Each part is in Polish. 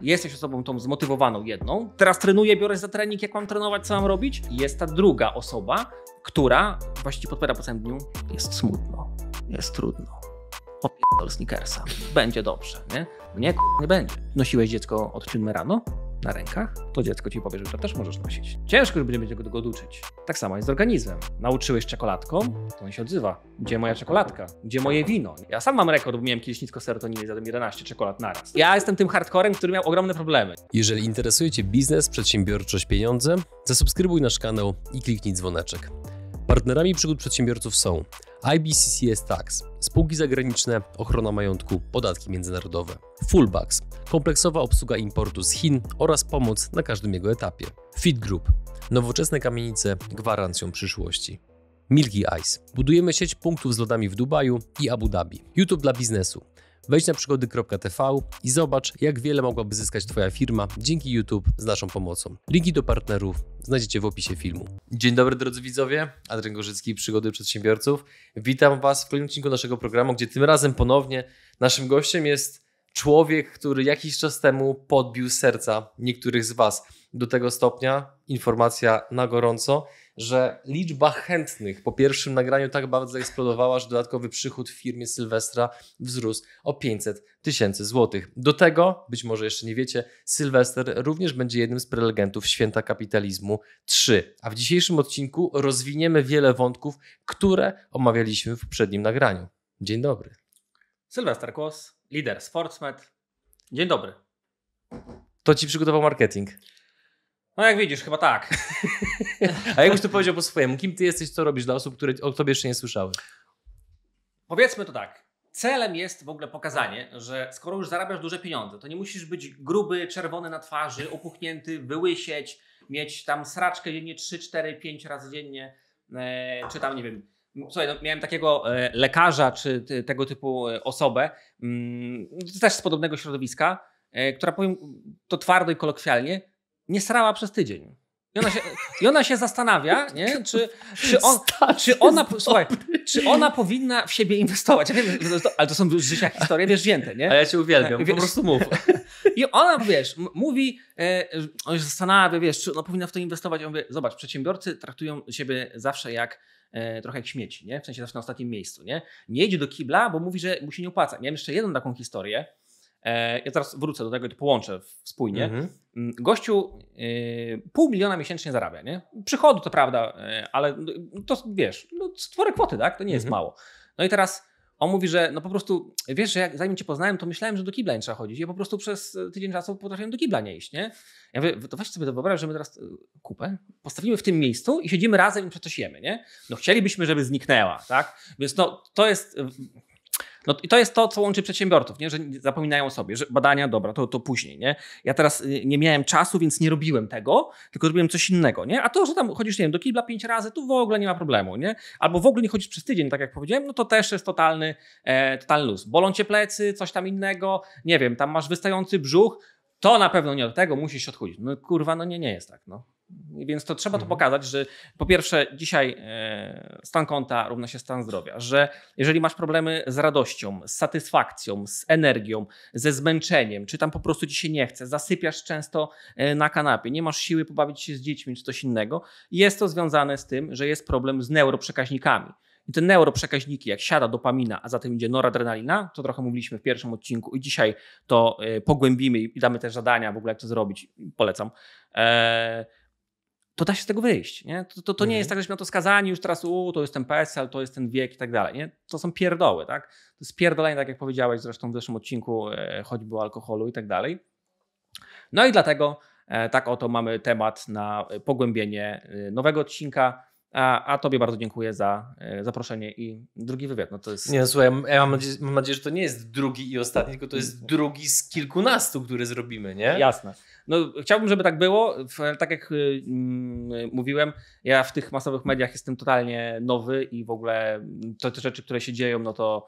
Jesteś osobą tą zmotywowaną jedną. Teraz trenuję, biorę za trening, jak mam trenować, co mam robić. Jest ta druga osoba, która właśnie ci podpowiada po całym dniu. Jest smutno, jest trudno. Opierdol sneakersa. Będzie dobrze, nie? Nie, k- nie będzie. Nosiłeś dziecko od 7 rano na rękach, to dziecko ci powie, że to też możesz nosić. Ciężko już będzie go tego uczyć. Tak samo jest z organizmem. Nauczyłeś czekoladką, to on się odzywa. Gdzie moja czekoladka? Gdzie moje wino? Ja sam mam rekord, bo miałem kiedyś nisko serotoniny, zjadłem 11 czekolad naraz. Ja jestem tym hardcorem, który miał ogromne problemy. Jeżeli interesuje Cię biznes, przedsiębiorczość, pieniądze, zasubskrybuj nasz kanał i kliknij dzwoneczek. Partnerami przygód przedsiębiorców są IBCCS Tax, spółki zagraniczne, ochrona majątku, podatki międzynarodowe, Fullbacks, kompleksowa obsługa importu z Chin oraz pomoc na każdym jego etapie, Fit Group, nowoczesne kamienice gwarancją przyszłości. Milky Ice. Budujemy sieć punktów z lodami w Dubaju i Abu Dhabi. YouTube dla biznesu. Wejdź na przygody.tv i zobacz, jak wiele mogłaby zyskać Twoja firma dzięki YouTube z naszą pomocą. Linki do partnerów znajdziecie w opisie filmu. Dzień dobry drodzy widzowie, Adrian Gorzycki, Przygody Przedsiębiorców. Witam Was w kolejnym odcinku naszego programu, gdzie tym razem ponownie naszym gościem jest człowiek, który jakiś czas temu podbił serca niektórych z Was. Do tego stopnia, informacja na gorąco, że liczba chętnych po pierwszym nagraniu tak bardzo zaeksplodowała, że dodatkowy przychód w firmie Sylwestra wzrósł o 500 tysięcy złotych. Do tego, być może jeszcze nie wiecie, Sylwester również będzie jednym z prelegentów Święta Kapitalizmu 3. A w dzisiejszym odcinku rozwiniemy wiele wątków, które omawialiśmy w poprzednim nagraniu. Dzień dobry. Sylwester Kłos, lider Sportsmed. Dzień dobry. To ci przygotował marketing. No jak widzisz, chyba tak. A jakbyś to powiedział po swojemu, kim ty jesteś, co robisz dla osób, które o tobie jeszcze nie słyszały? Powiedzmy to tak. Celem jest w ogóle pokazanie, że skoro już zarabiasz duże pieniądze, to nie musisz być gruby, czerwony na twarzy, opuchnięty, wyłysieć, mieć tam sraczkę dziennie 3, 4, 5 razy dziennie, e, czy tam nie wiem. Słuchaj, no, miałem takiego e, lekarza, czy tego typu e, osobę, mm, też z podobnego środowiska, która powiem to twardo i kolokwialnie, nie srała przez tydzień. I ona się, i ona się zastanawia, nie? Czy, czy, on, czy, ona, słuchaj, czy ona powinna w siebie inwestować. Ja wiem, to, ale to są z życia historie, wiesz, wzięte, nie? A ja cię uwielbiam, Wiesz- po prostu mów. I ona, wiesz, mówi, e, on się zastanawia, wiesz, czy ona powinna w to inwestować. Ja mówię, zobacz, przedsiębiorcy traktują siebie zawsze jak e, trochę jak śmieci, nie? W sensie zawsze na ostatnim miejscu, nie? Nie idzie do kibla, bo mówi, że mu się nie opłaca. Miałem jeszcze jedną taką historię. E, ja teraz wrócę do tego i to połączę spójnie. Mhm. Mm, Gościu y, pół miliona miesięcznie zarabia, nie? Przychodu to prawda, y, ale no, to wiesz, no, kwoty, tak? To nie jest Mhm. mało. No i teraz on mówi, że no po prostu, wiesz, że jak zanim cię poznałem, to myślałem, że do kibla nie trzeba chodzić. Ja po prostu przez tydzień czasu potrafiłem do kibla nie iść, nie? Ja mówię, to weź sobie to wyobraź, że my teraz y, kupę postawimy w tym miejscu i siedzimy razem i przecież jemy, nie? No chcielibyśmy, żeby zniknęła, tak? Więc no to jest... no i to jest to, co łączy przedsiębiorców, nie? że zapominają sobie, że badania, dobra, to, to później. Nie? Ja teraz y, nie miałem czasu, więc nie robiłem tego, tylko robiłem coś innego. Nie? A to, że tam chodzisz, nie wiem, do kibla pięć razy, tu w ogóle nie ma problemu. Nie? Albo w ogóle nie chodzisz przez tydzień, tak jak powiedziałem, no to też jest totalny, e, totalny luz. Bolą cię plecy, coś tam innego, nie wiem, tam masz wystający brzuch, to na pewno nie od tego, musisz odchudzić. No kurwa, no nie, nie jest tak. No. Więc to trzeba to Mhm. pokazać, że po pierwsze dzisiaj e, stan konta równa się stan zdrowia, że jeżeli masz problemy z radością, z satysfakcją, z energią, ze zmęczeniem, czy tam po prostu ci się nie chce, zasypiasz często e, na kanapie, nie masz siły pobawić się z dziećmi czy coś innego, jest to związane z tym, że jest problem z neuroprzekaźnikami. I te neuroprzekaźniki, jak siada dopamina, a za tym idzie noradrenalina, to trochę mówiliśmy w pierwszym odcinku i dzisiaj to e, pogłębimy i damy też zadania w ogóle, jak to zrobić. Polecam. E, to da się z tego wyjść. Nie? To, to, to nie Mhm. jest tak, żeśmy na to skazani już teraz, u, to jest ten PESEL, to jest ten wiek i tak dalej. Nie? To są pierdoły. Tak? To jest pierdolenie, tak jak powiedziałeś zresztą w zeszłym odcinku, e, choćby o alkoholu i tak dalej. No i dlatego e, tak oto mamy temat na e, pogłębienie e, nowego odcinka. A, a Tobie bardzo dziękuję za e, zaproszenie i drugi wywiad. No to jest Nie, no, słuchaj, ja mam nadzieję, mam nadzieję, że to nie jest drugi i ostatni, tylko to jest drugi z kilkunastu, który zrobimy, nie? Jasne. No, chciałbym, żeby tak było. Tak jak y, mm, mówiłem, ja w tych masowych mediach jestem totalnie nowy i w ogóle to, te rzeczy, które się dzieją, no to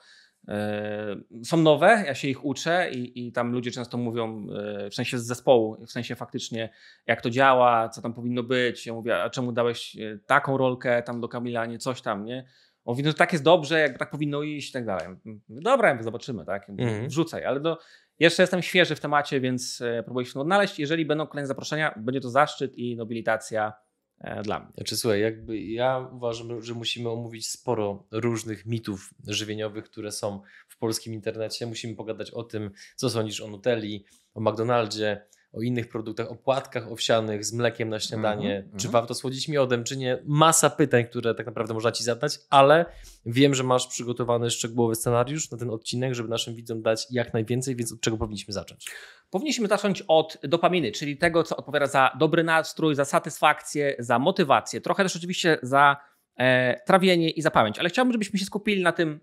y, są nowe, ja się ich uczę i, i tam ludzie często mówią, y, w sensie z zespołu, w sensie faktycznie jak to działa, co tam powinno być. Ja mówię, a czemu dałeś y, taką rolkę tam do Kamila, nie coś tam, nie? On mówi, no tak jest dobrze, jak tak powinno iść i tak dalej. Dobra, zobaczymy, tak? Mhm. Wrzucaj, ale do, jeszcze jestem świeży w temacie, więc e, próbuję się odnaleźć. Jeżeli będą kolejne zaproszenia, będzie to zaszczyt i nobilitacja e, dla mnie. Znaczy, słuchaj, jakby ja uważam, że musimy omówić sporo różnych mitów żywieniowych, które są w polskim internecie. Musimy pogadać o tym, co sądzisz o Nutelli, o McDonaldzie, o innych produktach, o płatkach owsianych z mlekiem na śniadanie, mm -hmm, czy -hmm. warto słodzić miodem, czy nie. Masa pytań, które tak naprawdę można Ci zadać, ale wiem, że masz przygotowany szczegółowy scenariusz na ten odcinek, żeby naszym widzom dać jak najwięcej, więc od czego powinniśmy zacząć? Powinniśmy zacząć od dopaminy, czyli tego, co odpowiada za dobry nastrój, za satysfakcję, za motywację, trochę też oczywiście za e, trawienie i za pamięć, ale chciałbym, żebyśmy się skupili na tym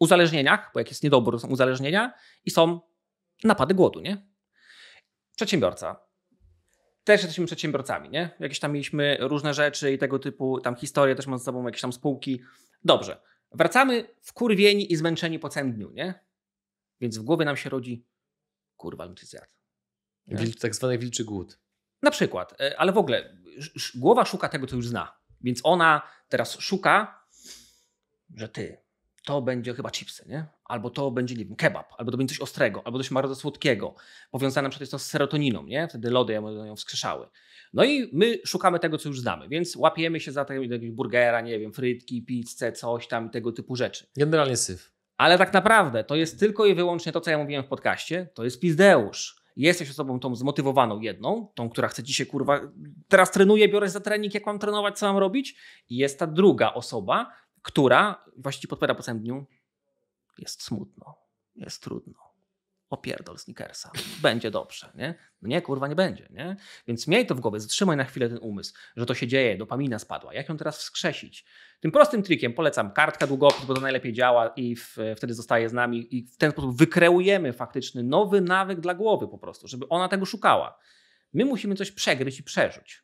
uzależnieniach, bo jak jest niedobór, to są uzależnienia i są napady głodu, nie? Przedsiębiorca. Też jesteśmy przedsiębiorcami, nie? Jakieś tam mieliśmy różne rzeczy i tego typu tam historie, też mamy ze sobą jakieś tam spółki. Dobrze. Wracamy wkurwieni i zmęczeni po całym dniu, nie? Więc w głowie nam się rodzi kurwa, bym zjadł. Tak zwany wilczy głód. Na przykład, e, ale w ogóle głowa szuka tego, co już zna. Więc ona teraz szuka, że ty, to będzie chyba chipsy, nie? Albo to będzie, nie wiem, kebab, albo to będzie coś ostrego, albo coś bardzo słodkiego, powiązane na przykład jest to z serotoniną, nie? Wtedy lody ją wskrzeszały. No i my szukamy tego, co już znamy, więc łapiemy się za tego jakiegoś burgera, nie wiem, frytki, pizzę, coś tam, tego typu rzeczy. Generalnie syf. Ale tak naprawdę to jest tylko i wyłącznie to, co ja mówiłem w podcaście, to jest pizdeusz. Jesteś osobą tą zmotywowaną jedną, tą, która chce dzisiaj, kurwa, teraz trenuję, biorę za trening, jak mam trenować, co mam robić. I jest ta druga osoba, która właściwie podpowiada po całym dniu, jest smutno, jest trudno. Opierdol sneakersa, będzie dobrze, nie? No nie, kurwa, nie będzie, nie? Więc miej to w głowie, zatrzymaj na chwilę ten umysł, że to się dzieje, dopamina spadła. Jak ją teraz wskrzesić? Tym prostym trikiem polecam kartka długopis, bo to najlepiej działa i w, wtedy zostaje z nami i w ten sposób wykreujemy faktyczny nowy nawyk dla głowy po prostu, żeby ona tego szukała. My musimy coś przegryźć i przeżyć.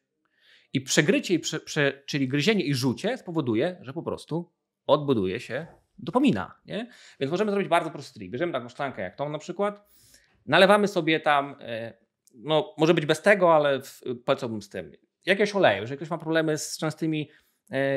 I przegrycie, i prze, prze, czyli gryzienie i rzucie spowoduje, że po prostu odbuduje się dopamina. Nie? Więc możemy zrobić bardzo prosty trik. Bierzemy taką szklankę jak tą na przykład, nalewamy sobie tam, e, no może być bez tego, ale polecałbym z tym, jakiegoś oleju. Jeżeli ktoś ma problemy z częstymi E,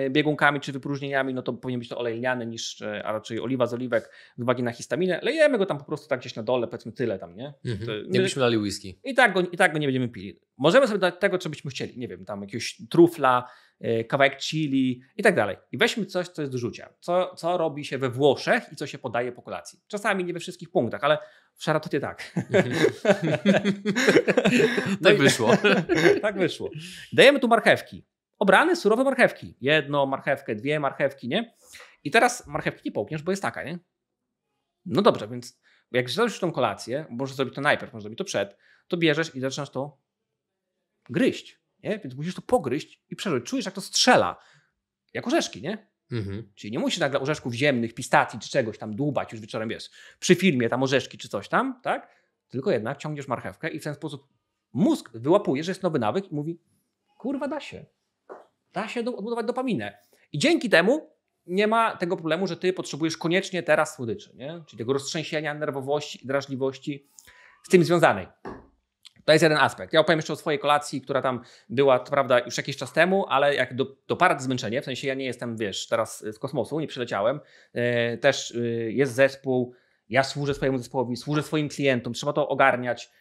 biegunkami czy wypróżnieniami, no to powinien być to olej lniany niż, e, a raczej oliwa z oliwek z uwagi na histaminę. Lejemy go tam po prostu tak gdzieś na dole, powiedzmy tyle tam, nie? Mhm. To, Jakbyśmy dali whisky. I tak, go, I tak go nie będziemy pili. Możemy sobie dać tego, co byśmy chcieli. Nie wiem, tam jakiegoś trufla, e, kawałek chili i tak dalej. I weźmy coś, co jest do rzucia. Co, co robi się we Włoszech i co się podaje po kolacji. Czasami nie we wszystkich punktach, ale w szaratocie tak. no tak wyszło. tak wyszło. Dajemy tu marchewki obrane surowe marchewki. Jedną marchewkę, dwie marchewki, nie? I teraz marchewki nie połkniesz, bo jest taka, nie? No dobrze, więc jak zrobisz tą kolację, możesz zrobić to najpierw, możesz zrobić to przed, to bierzesz i zaczynasz to gryźć, nie? Więc musisz to pogryźć i przeżyć. Czujesz, jak to strzela. Jak orzeszki, nie? Mhm. Czyli nie musisz nagle orzeszków ziemnych, pistacji czy czegoś tam dłubać już wieczorem, wiesz, przy filmie tam orzeszki czy coś tam, tak? Tylko jednak ciągniesz marchewkę i w ten sposób mózg wyłapuje, że jest nowy nawyk i mówi, kurwa da się da się odbudować dopaminę. I dzięki temu nie ma tego problemu, że ty potrzebujesz koniecznie teraz słodyczy, nie? czyli tego roztrzęsienia, nerwowości i drażliwości z tym związanej. To jest jeden aspekt. Ja opowiem jeszcze o swojej kolacji, która tam była, to prawda, już jakiś czas temu, ale jak do, doparać zmęczenie, w sensie ja nie jestem, wiesz, teraz z kosmosu, nie przyleciałem, yy, też yy, jest zespół, ja służę swojemu zespołowi, służę swoim klientom, trzeba to ogarniać, E,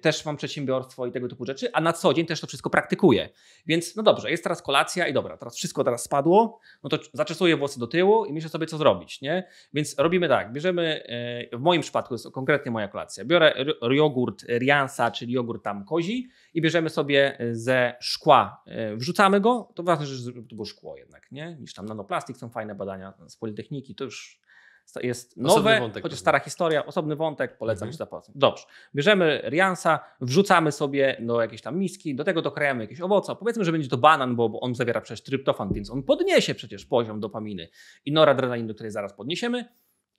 też mam przedsiębiorstwo i tego typu rzeczy, a na co dzień też to wszystko praktykuję. Więc no dobrze, jest teraz kolacja i dobra, teraz wszystko teraz spadło, no to zaczesuję włosy do tyłu i myślę sobie, co zrobić, nie? Więc robimy tak, bierzemy, e, w moim przypadku jest konkretnie moja kolacja, biorę jogurt Riansa, czyli jogurt tam kozi i bierzemy sobie ze szkła, e, wrzucamy go, to ważne, że to było szkło jednak, nie? Niż tam nanoplastik, są fajne badania z Politechniki, to już jest nowe, wątek, chociaż stara historia, osobny wątek, polecam mhm. ci zapoznać. Dobrze, bierzemy Riansa, wrzucamy sobie do jakiejś tam miski, do tego dokrajamy jakieś owoce, powiedzmy, że będzie to banan, bo, bo on zawiera przecież tryptofan, więc on podniesie przecież poziom dopaminy i noradrenaliny, do której zaraz podniesiemy.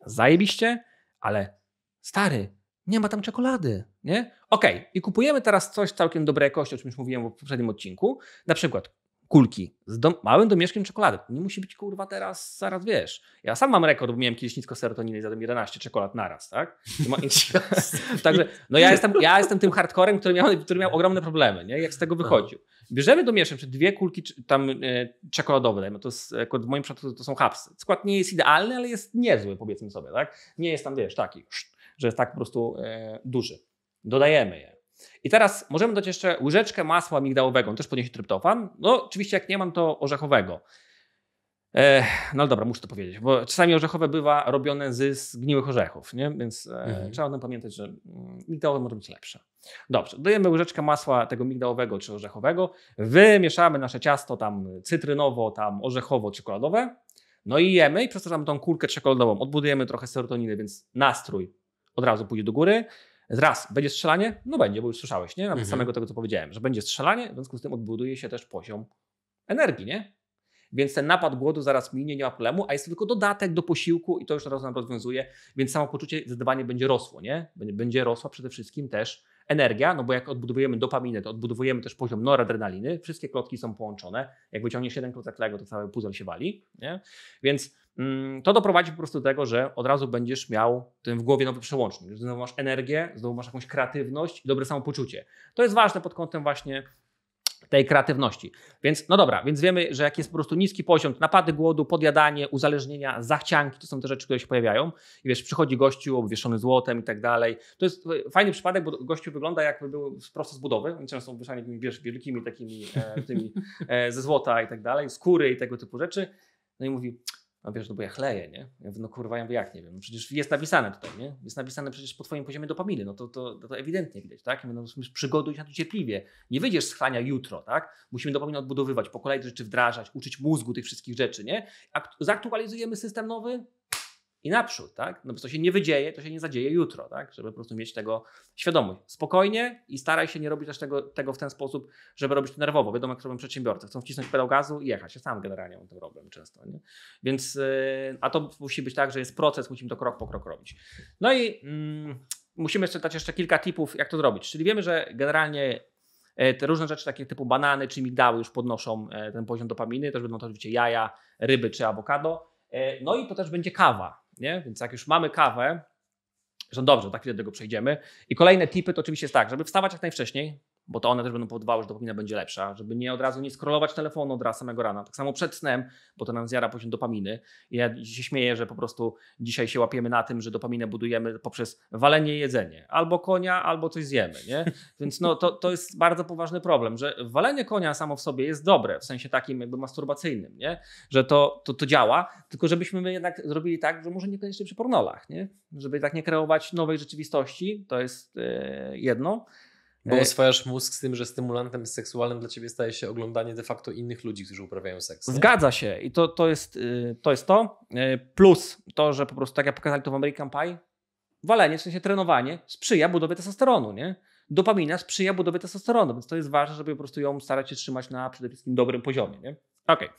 Zajebiście, ale stary, nie ma tam czekolady, nie? Okej, okay. i kupujemy teraz coś całkiem dobrej jakości, o czym już mówiłem w poprzednim odcinku, na przykład kulki z dom, małym domieszkiem czekolady. Nie musi być kurwa teraz, zaraz wiesz. Ja sam mam rekord, bo miałem kiedyś nisko serotoniny i zjadłem 11 czekolad naraz, tak? Także no ja jestem, ja jestem tym hardcorem, który miał, który miał ogromne problemy, nie? Jak z tego wychodził. Bierzemy domieszek, czy dwie kulki tam e, czekoladowe, no to jest, w moim przypadku to są hapsy. Skład nie jest idealny, ale jest niezły, powiedzmy sobie, tak? Nie jest tam, wiesz, taki, że jest tak po prostu e, duży. Dodajemy je. I teraz możemy dać jeszcze łyżeczkę masła migdałowego, on też podniesie tryptofan. No oczywiście jak nie mam, to orzechowego. no dobra, muszę to powiedzieć, bo czasami orzechowe bywa robione z zgniłych orzechów, nie? więc e, mhm. trzeba o tym pamiętać, że mm, migdałowe może być lepsze. Dobrze, dajemy łyżeczkę masła tego migdałowego czy orzechowego, wymieszamy nasze ciasto tam cytrynowo, tam orzechowo-czekoladowe, no i jemy i przestraszamy tą kulkę czekoladową, odbudujemy trochę serotoniny, więc nastrój od razu pójdzie do góry. Raz, będzie strzelanie? No będzie, bo już słyszałeś, nie? Nawet mhm. samego tego, co powiedziałem, że będzie strzelanie, w związku z tym odbuduje się też poziom energii, nie? Więc ten napad głodu zaraz minie, nie ma problemu, a jest to tylko dodatek do posiłku i to już razu nam rozwiązuje, więc samopoczucie zdecydowanie będzie rosło, nie? Będzie rosła przede wszystkim też energia, no bo jak odbudowujemy dopaminę, to odbudowujemy też poziom noradrenaliny, wszystkie klocki są połączone, jak wyciągniesz jeden klocek Lego, to cały puzzle się wali, nie? Więc to doprowadzi po prostu do tego, że od razu będziesz miał ten w głowie nowy przełącznik, znowu masz energię, znowu masz jakąś kreatywność i dobre samopoczucie. To jest ważne pod kątem właśnie tej kreatywności. Więc no dobra, więc wiemy, że jak jest po prostu niski poziom, napady głodu, podjadanie, uzależnienia, zachcianki, to są te rzeczy, które się pojawiają. I wiesz, przychodzi gościu obwieszony złotem i tak dalej. To jest fajny przypadek, bo gościu wygląda jakby był prosto z budowy. Oni często są wyszani takimi wiesz, wielkimi takimi e, tymi e, ze złota i tak dalej, skóry i tego typu rzeczy. No i mówi, no wiesz, no bo ja chleję, nie? Ja mówię, no kurwa, ja mówię, jak nie wiem, przecież jest napisane tutaj, nie? Jest napisane przecież po twoim poziomie dopaminy, no to, to, to, ewidentnie widać, tak? Ja mówię, no przygoduj się na to cierpliwie. Nie wyjdziesz z chlania jutro, tak? Musimy dopaminę odbudowywać, po kolei rzeczy wdrażać, uczyć mózgu tych wszystkich rzeczy, nie? Zaktualizujemy system nowy, i naprzód, tak? No bo to się nie wydzieje, to się nie zadzieje jutro, tak? Żeby po prostu mieć tego świadomość. Spokojnie i staraj się nie robić też tego, tego w ten sposób, żeby robić to nerwowo. Wiadomo, jak robią przedsiębiorcy. Chcą wcisnąć pedał gazu i jechać. Ja sam generalnie mam ten problem często, nie? Więc, yy, a to musi być tak, że jest proces, musimy to krok po krok robić. No i yy, musimy jeszcze dać jeszcze kilka tipów, jak to zrobić. Czyli wiemy, że generalnie e, te różne rzeczy, takie typu banany czy migdały już podnoszą e, ten poziom dopaminy. Też będą to oczywiście jaja, ryby czy awokado. E, no i to też będzie kawa nie? Więc jak już mamy kawę, że dobrze, tak chwilę do tego przejdziemy. I kolejne tipy to oczywiście jest tak, żeby wstawać jak najwcześniej, bo to one też będą powodowały, że dopamina będzie lepsza, żeby nie od razu nie skrolować telefonu od razu samego rana. Tak samo przed snem, bo to nam zjara poziom dopaminy. I ja się śmieję, że po prostu dzisiaj się łapiemy na tym, że dopaminę budujemy poprzez walenie jedzenie. Albo konia, albo coś zjemy, nie? Więc no, to, to jest bardzo poważny problem, że walenie konia samo w sobie jest dobre, w sensie takim jakby masturbacyjnym, nie? Że to, to, to działa, tylko żebyśmy my jednak zrobili tak, że może niekoniecznie przy pornolach, nie? Żeby tak nie kreować nowej rzeczywistości, to jest yy, jedno. Bo e, oswajasz mózg z tym, że stymulantem seksualnym dla ciebie staje się oglądanie de facto innych ludzi, którzy uprawiają seks. Nie? Zgadza się i to, to, jest, y, to jest to. Y, plus to, że po prostu tak jak pokazali to w American Pie, walenie, w sensie trenowanie sprzyja budowie testosteronu, nie? Dopamina sprzyja budowie testosteronu, więc to jest ważne, żeby po prostu ją starać się trzymać na przede wszystkim dobrym poziomie, nie? Okej, okay.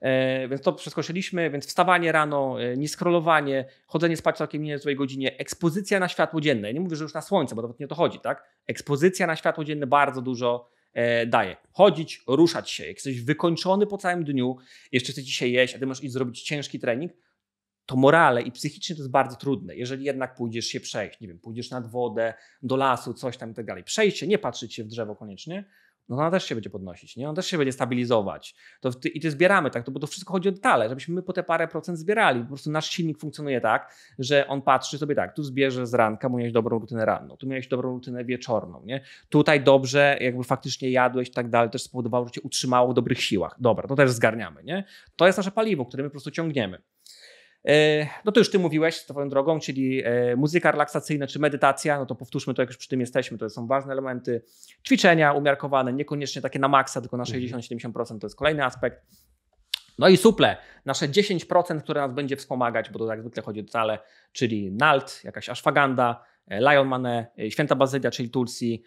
E, więc to przeskoczyliśmy, więc wstawanie rano, e, nieskrolowanie, chodzenie spać całkiem nie w swojej godzinie, ekspozycja na światło dzienne. Nie mówię, że już na słońce, bo nawet nie o to chodzi, tak? Ekspozycja na światło dzienne bardzo dużo e, daje. Chodzić, ruszać się. Jak jesteś wykończony po całym dniu, jeszcze chcesz dzisiaj jeść, a ty możesz iść zrobić ciężki trening, to morale i psychicznie to jest bardzo trudne. Jeżeli jednak pójdziesz się przejść, nie wiem, pójdziesz nad wodę, do lasu, coś tam i tak dalej, nie patrzeć się w drzewo koniecznie, no ona też się będzie podnosić, nie? On też się będzie stabilizować. To ty, I ty zbieramy tak, to, bo to wszystko chodzi o detale, żebyśmy my po te parę procent zbierali. Po prostu nasz silnik funkcjonuje tak, że on patrzy sobie tak, tu zbierze z ranka, bo miałeś dobrą rutynę ranną, tu miałeś dobrą rutynę wieczorną, nie? Tutaj dobrze, jakby faktycznie jadłeś i tak dalej, też spowodowało, że cię utrzymało w dobrych siłach. Dobra, to też zgarniamy, nie? To jest nasze paliwo, które my po prostu ciągniemy. E, no to już ty mówiłeś swoją drogą, czyli e, muzyka relaksacyjna czy medytacja, no to powtórzmy to, jak już przy tym jesteśmy, to są ważne elementy. Ćwiczenia umiarkowane, niekoniecznie takie na maksa, tylko na 60-70% mhm. to jest kolejny aspekt. No i suple, nasze 10%, które nas będzie wspomagać, bo to jak zwykle chodzi o detale, czyli NALT, jakaś ashwaganda, e, Lion Mane, święta bazylia, czyli Tulsi,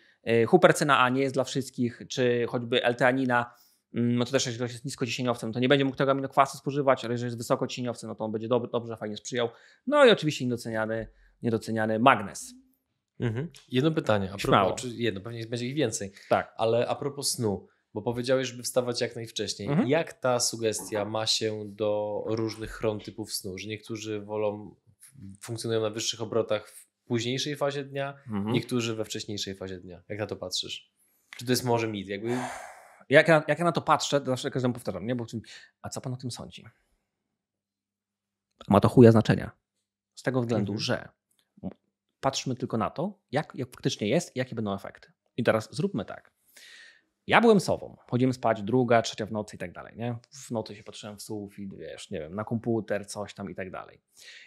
hupercyna A nie jest dla wszystkich, czy choćby L-teanina, no to też jeżeli ktoś jest niskociśnieniowcem, to nie będzie mógł tego aminokwasu spożywać, ale jeżeli jest wysokociśnieniowcem, no to on będzie dobrze, dobrze fajnie sprzyjał. No i oczywiście niedoceniany, niedoceniany magnes. Mhm. Jedno pytanie, a propos, jedno, pewnie będzie ich więcej. Tak. Ale a propos snu, Bo powiedziałeś, żeby wstawać jak najwcześniej. Mhm. Jak ta sugestia ma się do różnych chron typów snu? Że niektórzy wolą, funkcjonują na wyższych obrotach w późniejszej fazie dnia, Mhm. niektórzy we wcześniejszej fazie dnia. Jak na to patrzysz? Czy to jest może mit? Jakby Jak, ja, jak ja na to patrzę, to zawsze każdemu powtarzam, nie? Bo, a co pan o tym sądzi? Ma to chuja znaczenia. Z tego względu, Mhm. że patrzmy tylko na to, jak, jak faktycznie jest i jakie będą efekty. I teraz zróbmy tak. Ja byłem sobą. Chodziłem spać druga, trzecia w nocy i tak dalej. Nie? W nocy się patrzyłem w sufit, wiesz, nie wiem, na komputer, coś tam i tak dalej.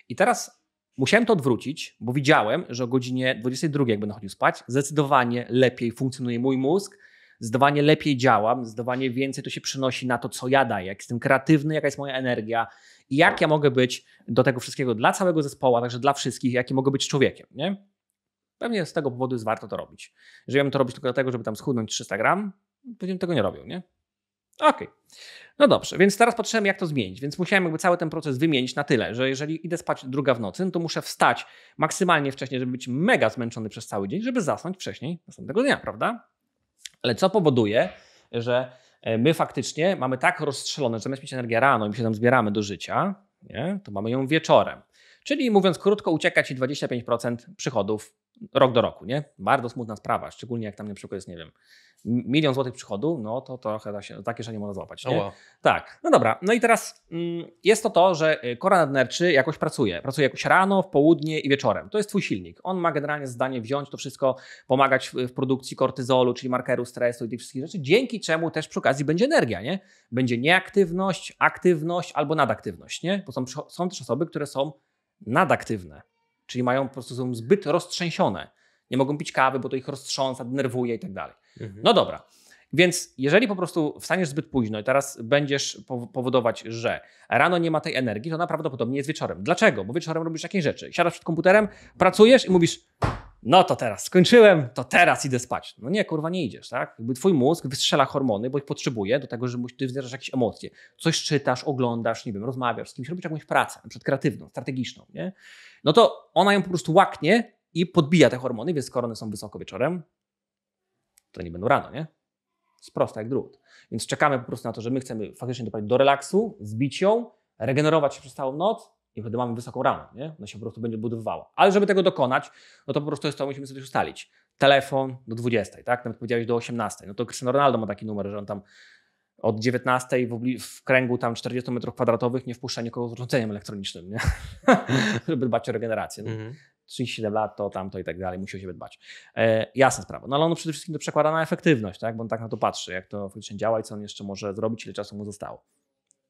I teraz musiałem to odwrócić, bo widziałem, że o godzinie 22, jak będę chodził spać, zdecydowanie lepiej funkcjonuje mój mózg, zdecydowanie lepiej działam, zdecydowanie więcej to się przynosi na to, co ja daję, jak jestem kreatywny, jaka jest moja energia i jak ja mogę być do tego wszystkiego dla całego zespołu, a także dla wszystkich, jaki mogę być człowiekiem. Nie? Pewnie z tego powodu jest warto to robić. Jeżeli ja bym to robić tylko dlatego, żeby tam schudnąć 300 gram, pewnie tego nie robił, nie? Okej. No dobrze, więc teraz patrzyłem, jak to zmienić. Więc musiałem jakby cały ten proces wymienić na tyle, że jeżeli idę spać druga w nocy, no to muszę wstać maksymalnie wcześniej, żeby być mega zmęczony przez cały dzień, żeby zasnąć wcześniej następnego dnia, prawda? Ale co powoduje, że e, my faktycznie mamy tak rozstrzelone, że zamiast mieć energię rano i my się tam zbieramy do życia, nie, to mamy ją wieczorem. Czyli mówiąc krótko, ucieka ci 25% przychodów rok do roku, nie? Bardzo smutna sprawa, szczególnie jak tam na przykład jest, nie wiem, milion złotych przychodu, no to trochę da się, takie że nie można złapać, nie? Oła. Tak, no dobra. No i teraz mm, jest to to, że y, kora nadnerczy jakoś pracuje. Pracuje jakoś rano, w południe i wieczorem. To jest twój silnik. On ma generalnie zadanie wziąć to wszystko, pomagać w, w produkcji kortyzolu, czyli markeru stresu i tych wszystkich rzeczy, dzięki czemu też przy okazji będzie energia, nie? Będzie nieaktywność, aktywność albo nadaktywność, nie? Bo są, są też osoby, które są nadaktywne, czyli mają po prostu są zbyt roztrzęsione. Nie mogą pić kawy, bo to ich roztrząsa, denerwuje i tak dalej. Mhm. No dobra. Więc jeżeli po prostu wstaniesz zbyt późno i teraz będziesz pow- powodować, że rano nie ma tej energii, to najprawdopodobniej jest wieczorem. Dlaczego? Bo wieczorem robisz jakieś rzeczy. Siadasz przed komputerem, pracujesz i mówisz, no to teraz skończyłem, to teraz idę spać. No nie, kurwa, nie idziesz, tak? Jakby twój mózg wystrzela hormony, bo ich potrzebuje do tego, żeby ty wzbierasz jakieś emocje. Coś czytasz, oglądasz, nie wiem, rozmawiasz z kimś, robisz jakąś pracę, na przykład kreatywną, strategiczną, nie? No to ona ją po prostu łaknie i podbija te hormony, więc skoro one są wysoko wieczorem, to nie będą rano, nie? Jest proste jak drut. Więc czekamy po prostu na to, że my chcemy faktycznie doprowadzić do relaksu, zbić ją, regenerować się przez całą noc i wtedy mamy wysoką rano, nie? Ona się po prostu będzie budowywała. Ale żeby tego dokonać, no to po prostu jest to, musimy sobie coś ustalić. Telefon do 20, tak? Nawet powiedziałeś do 18. No to Cristiano Ronaldo ma taki numer, że on tam od 19 w, w kręgu tam 40 metrów kwadratowych nie wpuszcza nikogo z urządzeniem elektronicznym, nie? żeby dbać o regenerację. No. Mhm. 37 lat, to tamto i tak dalej, musi o siebie dbać. E, jasna sprawa. No ale on przede wszystkim to przekłada na efektywność, tak? bo on tak na to patrzy, jak to faktycznie działa i co on jeszcze może zrobić, ile czasu mu zostało.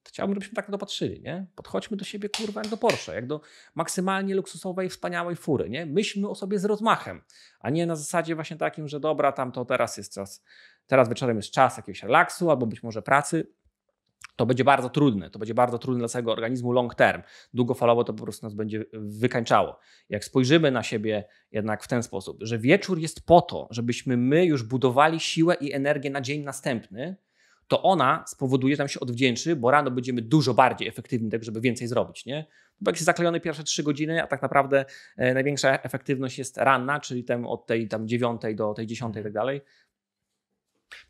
Chciałbym, żebyśmy tak na to patrzyli, nie? Podchodźmy do siebie, kurwa, jak do Porsche, jak do maksymalnie luksusowej, wspaniałej fury, nie? Myślmy o sobie z rozmachem, a nie na zasadzie właśnie takim, że dobra, tam to teraz jest czas, teraz wieczorem jest czas jakiegoś relaksu albo być może pracy. To będzie bardzo trudne, to będzie bardzo trudne dla całego organizmu long term. Długofalowo to po prostu nas będzie wykańczało. Jak spojrzymy na siebie jednak w ten sposób, że wieczór jest po to, żebyśmy my już budowali siłę i energię na dzień następny, to ona spowoduje, że nam się odwdzięczy, bo rano będziemy dużo bardziej efektywni, tak żeby więcej zrobić, nie? Bo jak jest zaklejony pierwsze trzy godziny, a tak naprawdę e, największa efektywność jest ranna, czyli tam od tej tam dziewiątej do tej dziesiątej i tak dalej.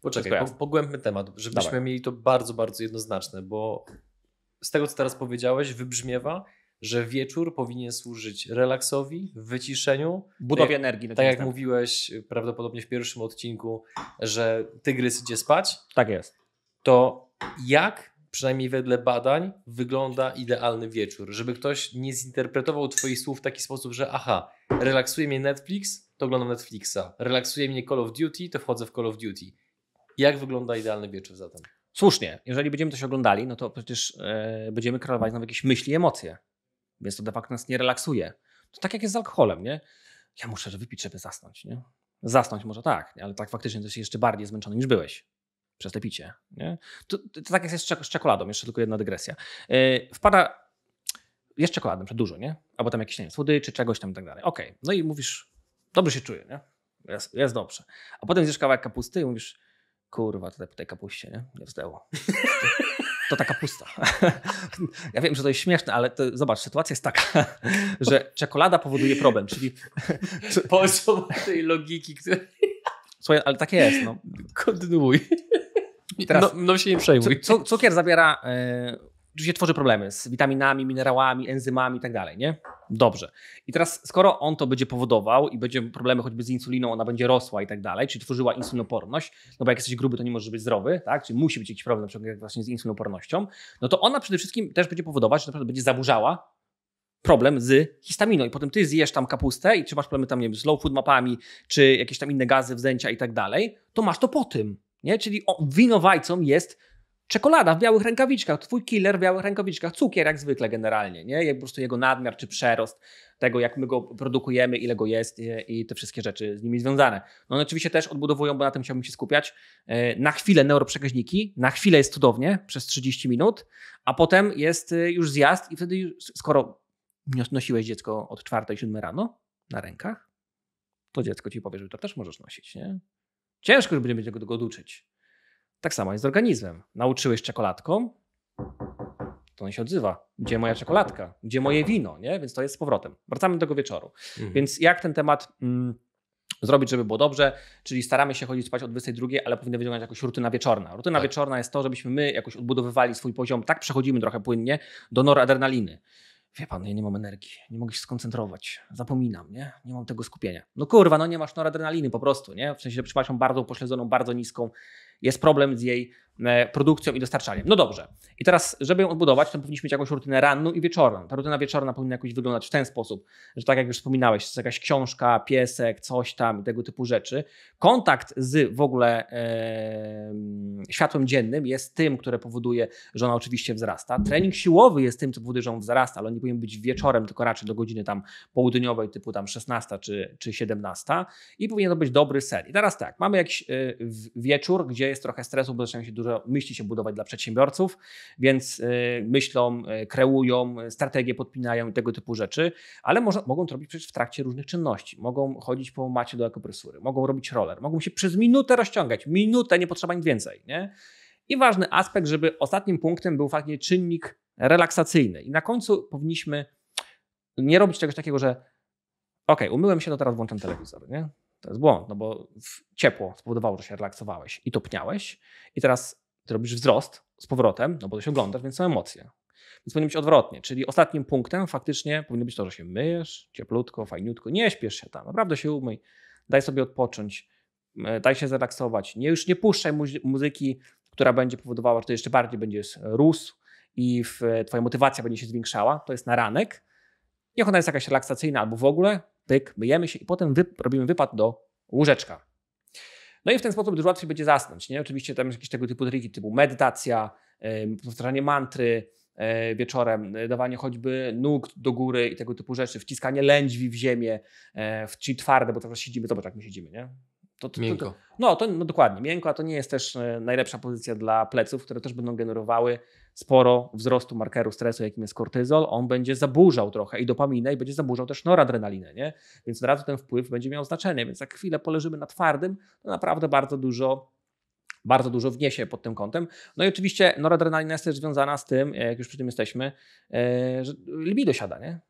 Poczekaj, po, pogłębmy temat, żebyśmy Dawaj. mieli to bardzo, bardzo jednoznaczne, bo z tego, co teraz powiedziałeś, wybrzmiewa, że wieczór powinien służyć relaksowi, wyciszeniu. Budowie Tak- energii. Tak jak mówiłeś prawdopodobnie w pierwszym odcinku, że tygrys idzie spać, Tak jest. To jak, przynajmniej wedle badań, wygląda idealny wieczór? Żeby ktoś nie zinterpretował Twoich słów w taki sposób, że aha, relaksuje mnie Netflix, to oglądam Netflixa. Relaksuje mnie Call of Duty, to wchodzę w Call of Duty. Jak wygląda idealny wieczór zatem? Słusznie, jeżeli będziemy coś oglądali, no to przecież e, będziemy kreować znowu jakieś myśli, emocje. Więc to de facto nas nie relaksuje. To tak jak jest z alkoholem, nie? Ja muszę wypić, żeby zasnąć, nie? Zasnąć może tak, ale tak faktycznie jesteś jeszcze bardziej zmęczony niż byłeś przez te picie, nie? To, to, tak jak jest z czek- z czekoladą, jeszcze tylko jedna dygresja. E, wpada, jest na przykład dużo, nie? Albo tam jakieś, nie wiem, słodyczy, czegoś tam i tak dalej. Okej, no i mówisz, dobrze się czuję, nie? Jest, jest dobrze. A potem zjesz kawałek kapusty i mówisz, kurwa, tutaj po tej kapuście, nie? Nie wzdęło. To ta kapusta. Ja wiem, że to jest śmieszne, ale to, zobacz, sytuacja jest taka, że czekolada powoduje problem, czyli Poziom tej logiki, który... słuchaj, ale tak jest, no. Kontynuuj. Teraz, no, no się nie przejmuj. Cukier zabiera, e, oczywiście tworzy problemy z witaminami, minerałami, enzymami i tak dalej, nie? Dobrze. I teraz, skoro on to będzie powodował i będzie problemy choćby z insuliną, ona będzie rosła i tak dalej, czyli tworzyła insulinoporność, no bo jak jesteś gruby, to nie możesz być zdrowy, tak? Czyli musi być jakiś problem, na przykład właśnie z insulinopornością, no to ona przede wszystkim też będzie powodować, że na przykład będzie zaburzała problem z histaminą i potem ty zjesz tam kapustę i czy masz problemy tam, nie wiem, z low food mapami, czy jakieś tam inne gazy, wzdęcia i tak dalej, to masz to po tym, nie? Czyli winowajcą jest Czekolada w białych rękawiczkach, twój killer w białych rękawiczkach, cukier jak zwykle generalnie, nie? Po prostu jego nadmiar czy przerost tego, jak my go produkujemy, ile go jest i te wszystkie rzeczy z nimi związane. No one oczywiście też odbudowują, bo na tym chciałbym się skupiać, e, na chwilę neuroprzekaźniki, na chwilę jest cudownie, przez 30 minut, a potem jest e, już zjazd i wtedy już, skoro nosiłeś dziecko od 4-7 rano na rękach, to dziecko ci powie, że to też możesz nosić, nie? Ciężko, żeby będzie tego oduczyć. Tak samo jest z organizmem. Nauczyłeś czekoladką, to on się odzywa. Gdzie moja czekoladka? Gdzie moje wino? Nie? Więc to jest z powrotem. Wracamy do tego wieczoru. Mhm. Więc jak ten temat mm, zrobić, żeby było dobrze? Czyli staramy się chodzić spać o 22, ale powinna wyciągać jakoś rutyna wieczorna. Rutyna tak. wieczorna jest to, żebyśmy my jakoś odbudowywali swój poziom, tak przechodzimy trochę płynnie do noradrenaliny. Wie pan, ja nie mam energii, nie mogę się skoncentrować, zapominam, nie? Nie mam tego skupienia. No kurwa, no nie masz noradrenaliny po prostu, nie? W sensie, przypadkiem bardzo upośledzoną, bardzo niską, jest problem z jej E, produkcją i dostarczaniem. No dobrze. I teraz, żeby ją odbudować, to powinniśmy mieć jakąś rutynę ranną i wieczorną. Ta rutyna wieczorna powinna jakoś wyglądać w ten sposób, że tak jak już wspominałeś, jest jakaś książka, piesek, coś tam, tego typu rzeczy. Kontakt z w ogóle e, światłem dziennym jest tym, które powoduje, że ona oczywiście wzrasta. Trening siłowy jest tym, co powoduje, że on wzrasta, ale on nie powinien być wieczorem, tylko raczej do godziny tam południowej, typu tam 16 czy, czy 17 i powinien to być dobry sen. I teraz tak, mamy jakiś e, wieczór, gdzie jest trochę stresu, bo zaczynają się dużo myśli się budować dla przedsiębiorców, więc y, myślą, y, kreują, strategie podpinają i tego typu rzeczy, ale można, mogą to robić przecież w trakcie różnych czynności. Mogą chodzić po macie do ekopresury, mogą robić roller, mogą się przez minutę rozciągać, minutę, nie potrzeba nic więcej. Nie? I ważny aspekt, żeby ostatnim punktem był faktycznie czynnik relaksacyjny. I na końcu powinniśmy nie robić czegoś takiego, że ok, umyłem się, to teraz włączam telewizor. Nie? To jest błąd, no bo ciepło spowodowało, że się relaksowałeś i topniałeś i teraz ty robisz wzrost z powrotem, no bo to się oglądasz, więc są emocje. Więc powinno być odwrotnie, czyli ostatnim punktem faktycznie powinno być to, że się myjesz, cieplutko, fajniutko, nie śpiesz się tam, naprawdę się umyj, daj sobie odpocząć, daj się zrelaksować, nie, już nie puszczaj muzyki, która będzie powodowała, że to jeszcze bardziej będziesz rósł i w, twoja motywacja będzie się zwiększała, to jest na ranek. Niech ona jest jakaś relaksacyjna albo w ogóle, pyk, myjemy się i potem wy, robimy wypad do łóżeczka. No i w ten sposób dużo łatwiej będzie zasnąć. Nie? Oczywiście tam jakieś tego typu triki, typu medytacja, powtarzanie mantry e, wieczorem, e, dawanie choćby nóg do góry i tego typu rzeczy, wciskanie lędźwi w ziemię, e, czyli twarde, bo teraz siedzimy, zobacz jak my siedzimy, nie? To, to, miękko. To, no, to no, dokładnie, miękko, a to nie jest też najlepsza pozycja dla pleców, które też będą generowały sporo wzrostu markeru stresu, jakim jest kortyzol, on będzie zaburzał trochę i dopaminę i będzie zaburzał też noradrenalinę, nie? Więc od razu ten wpływ będzie miał znaczenie, więc jak chwilę poleżymy na twardym, to naprawdę bardzo dużo bardzo dużo wniesie pod tym kątem. No i oczywiście noradrenalina jest też związana z tym, jak już przy tym jesteśmy, e, że libido siada, nie?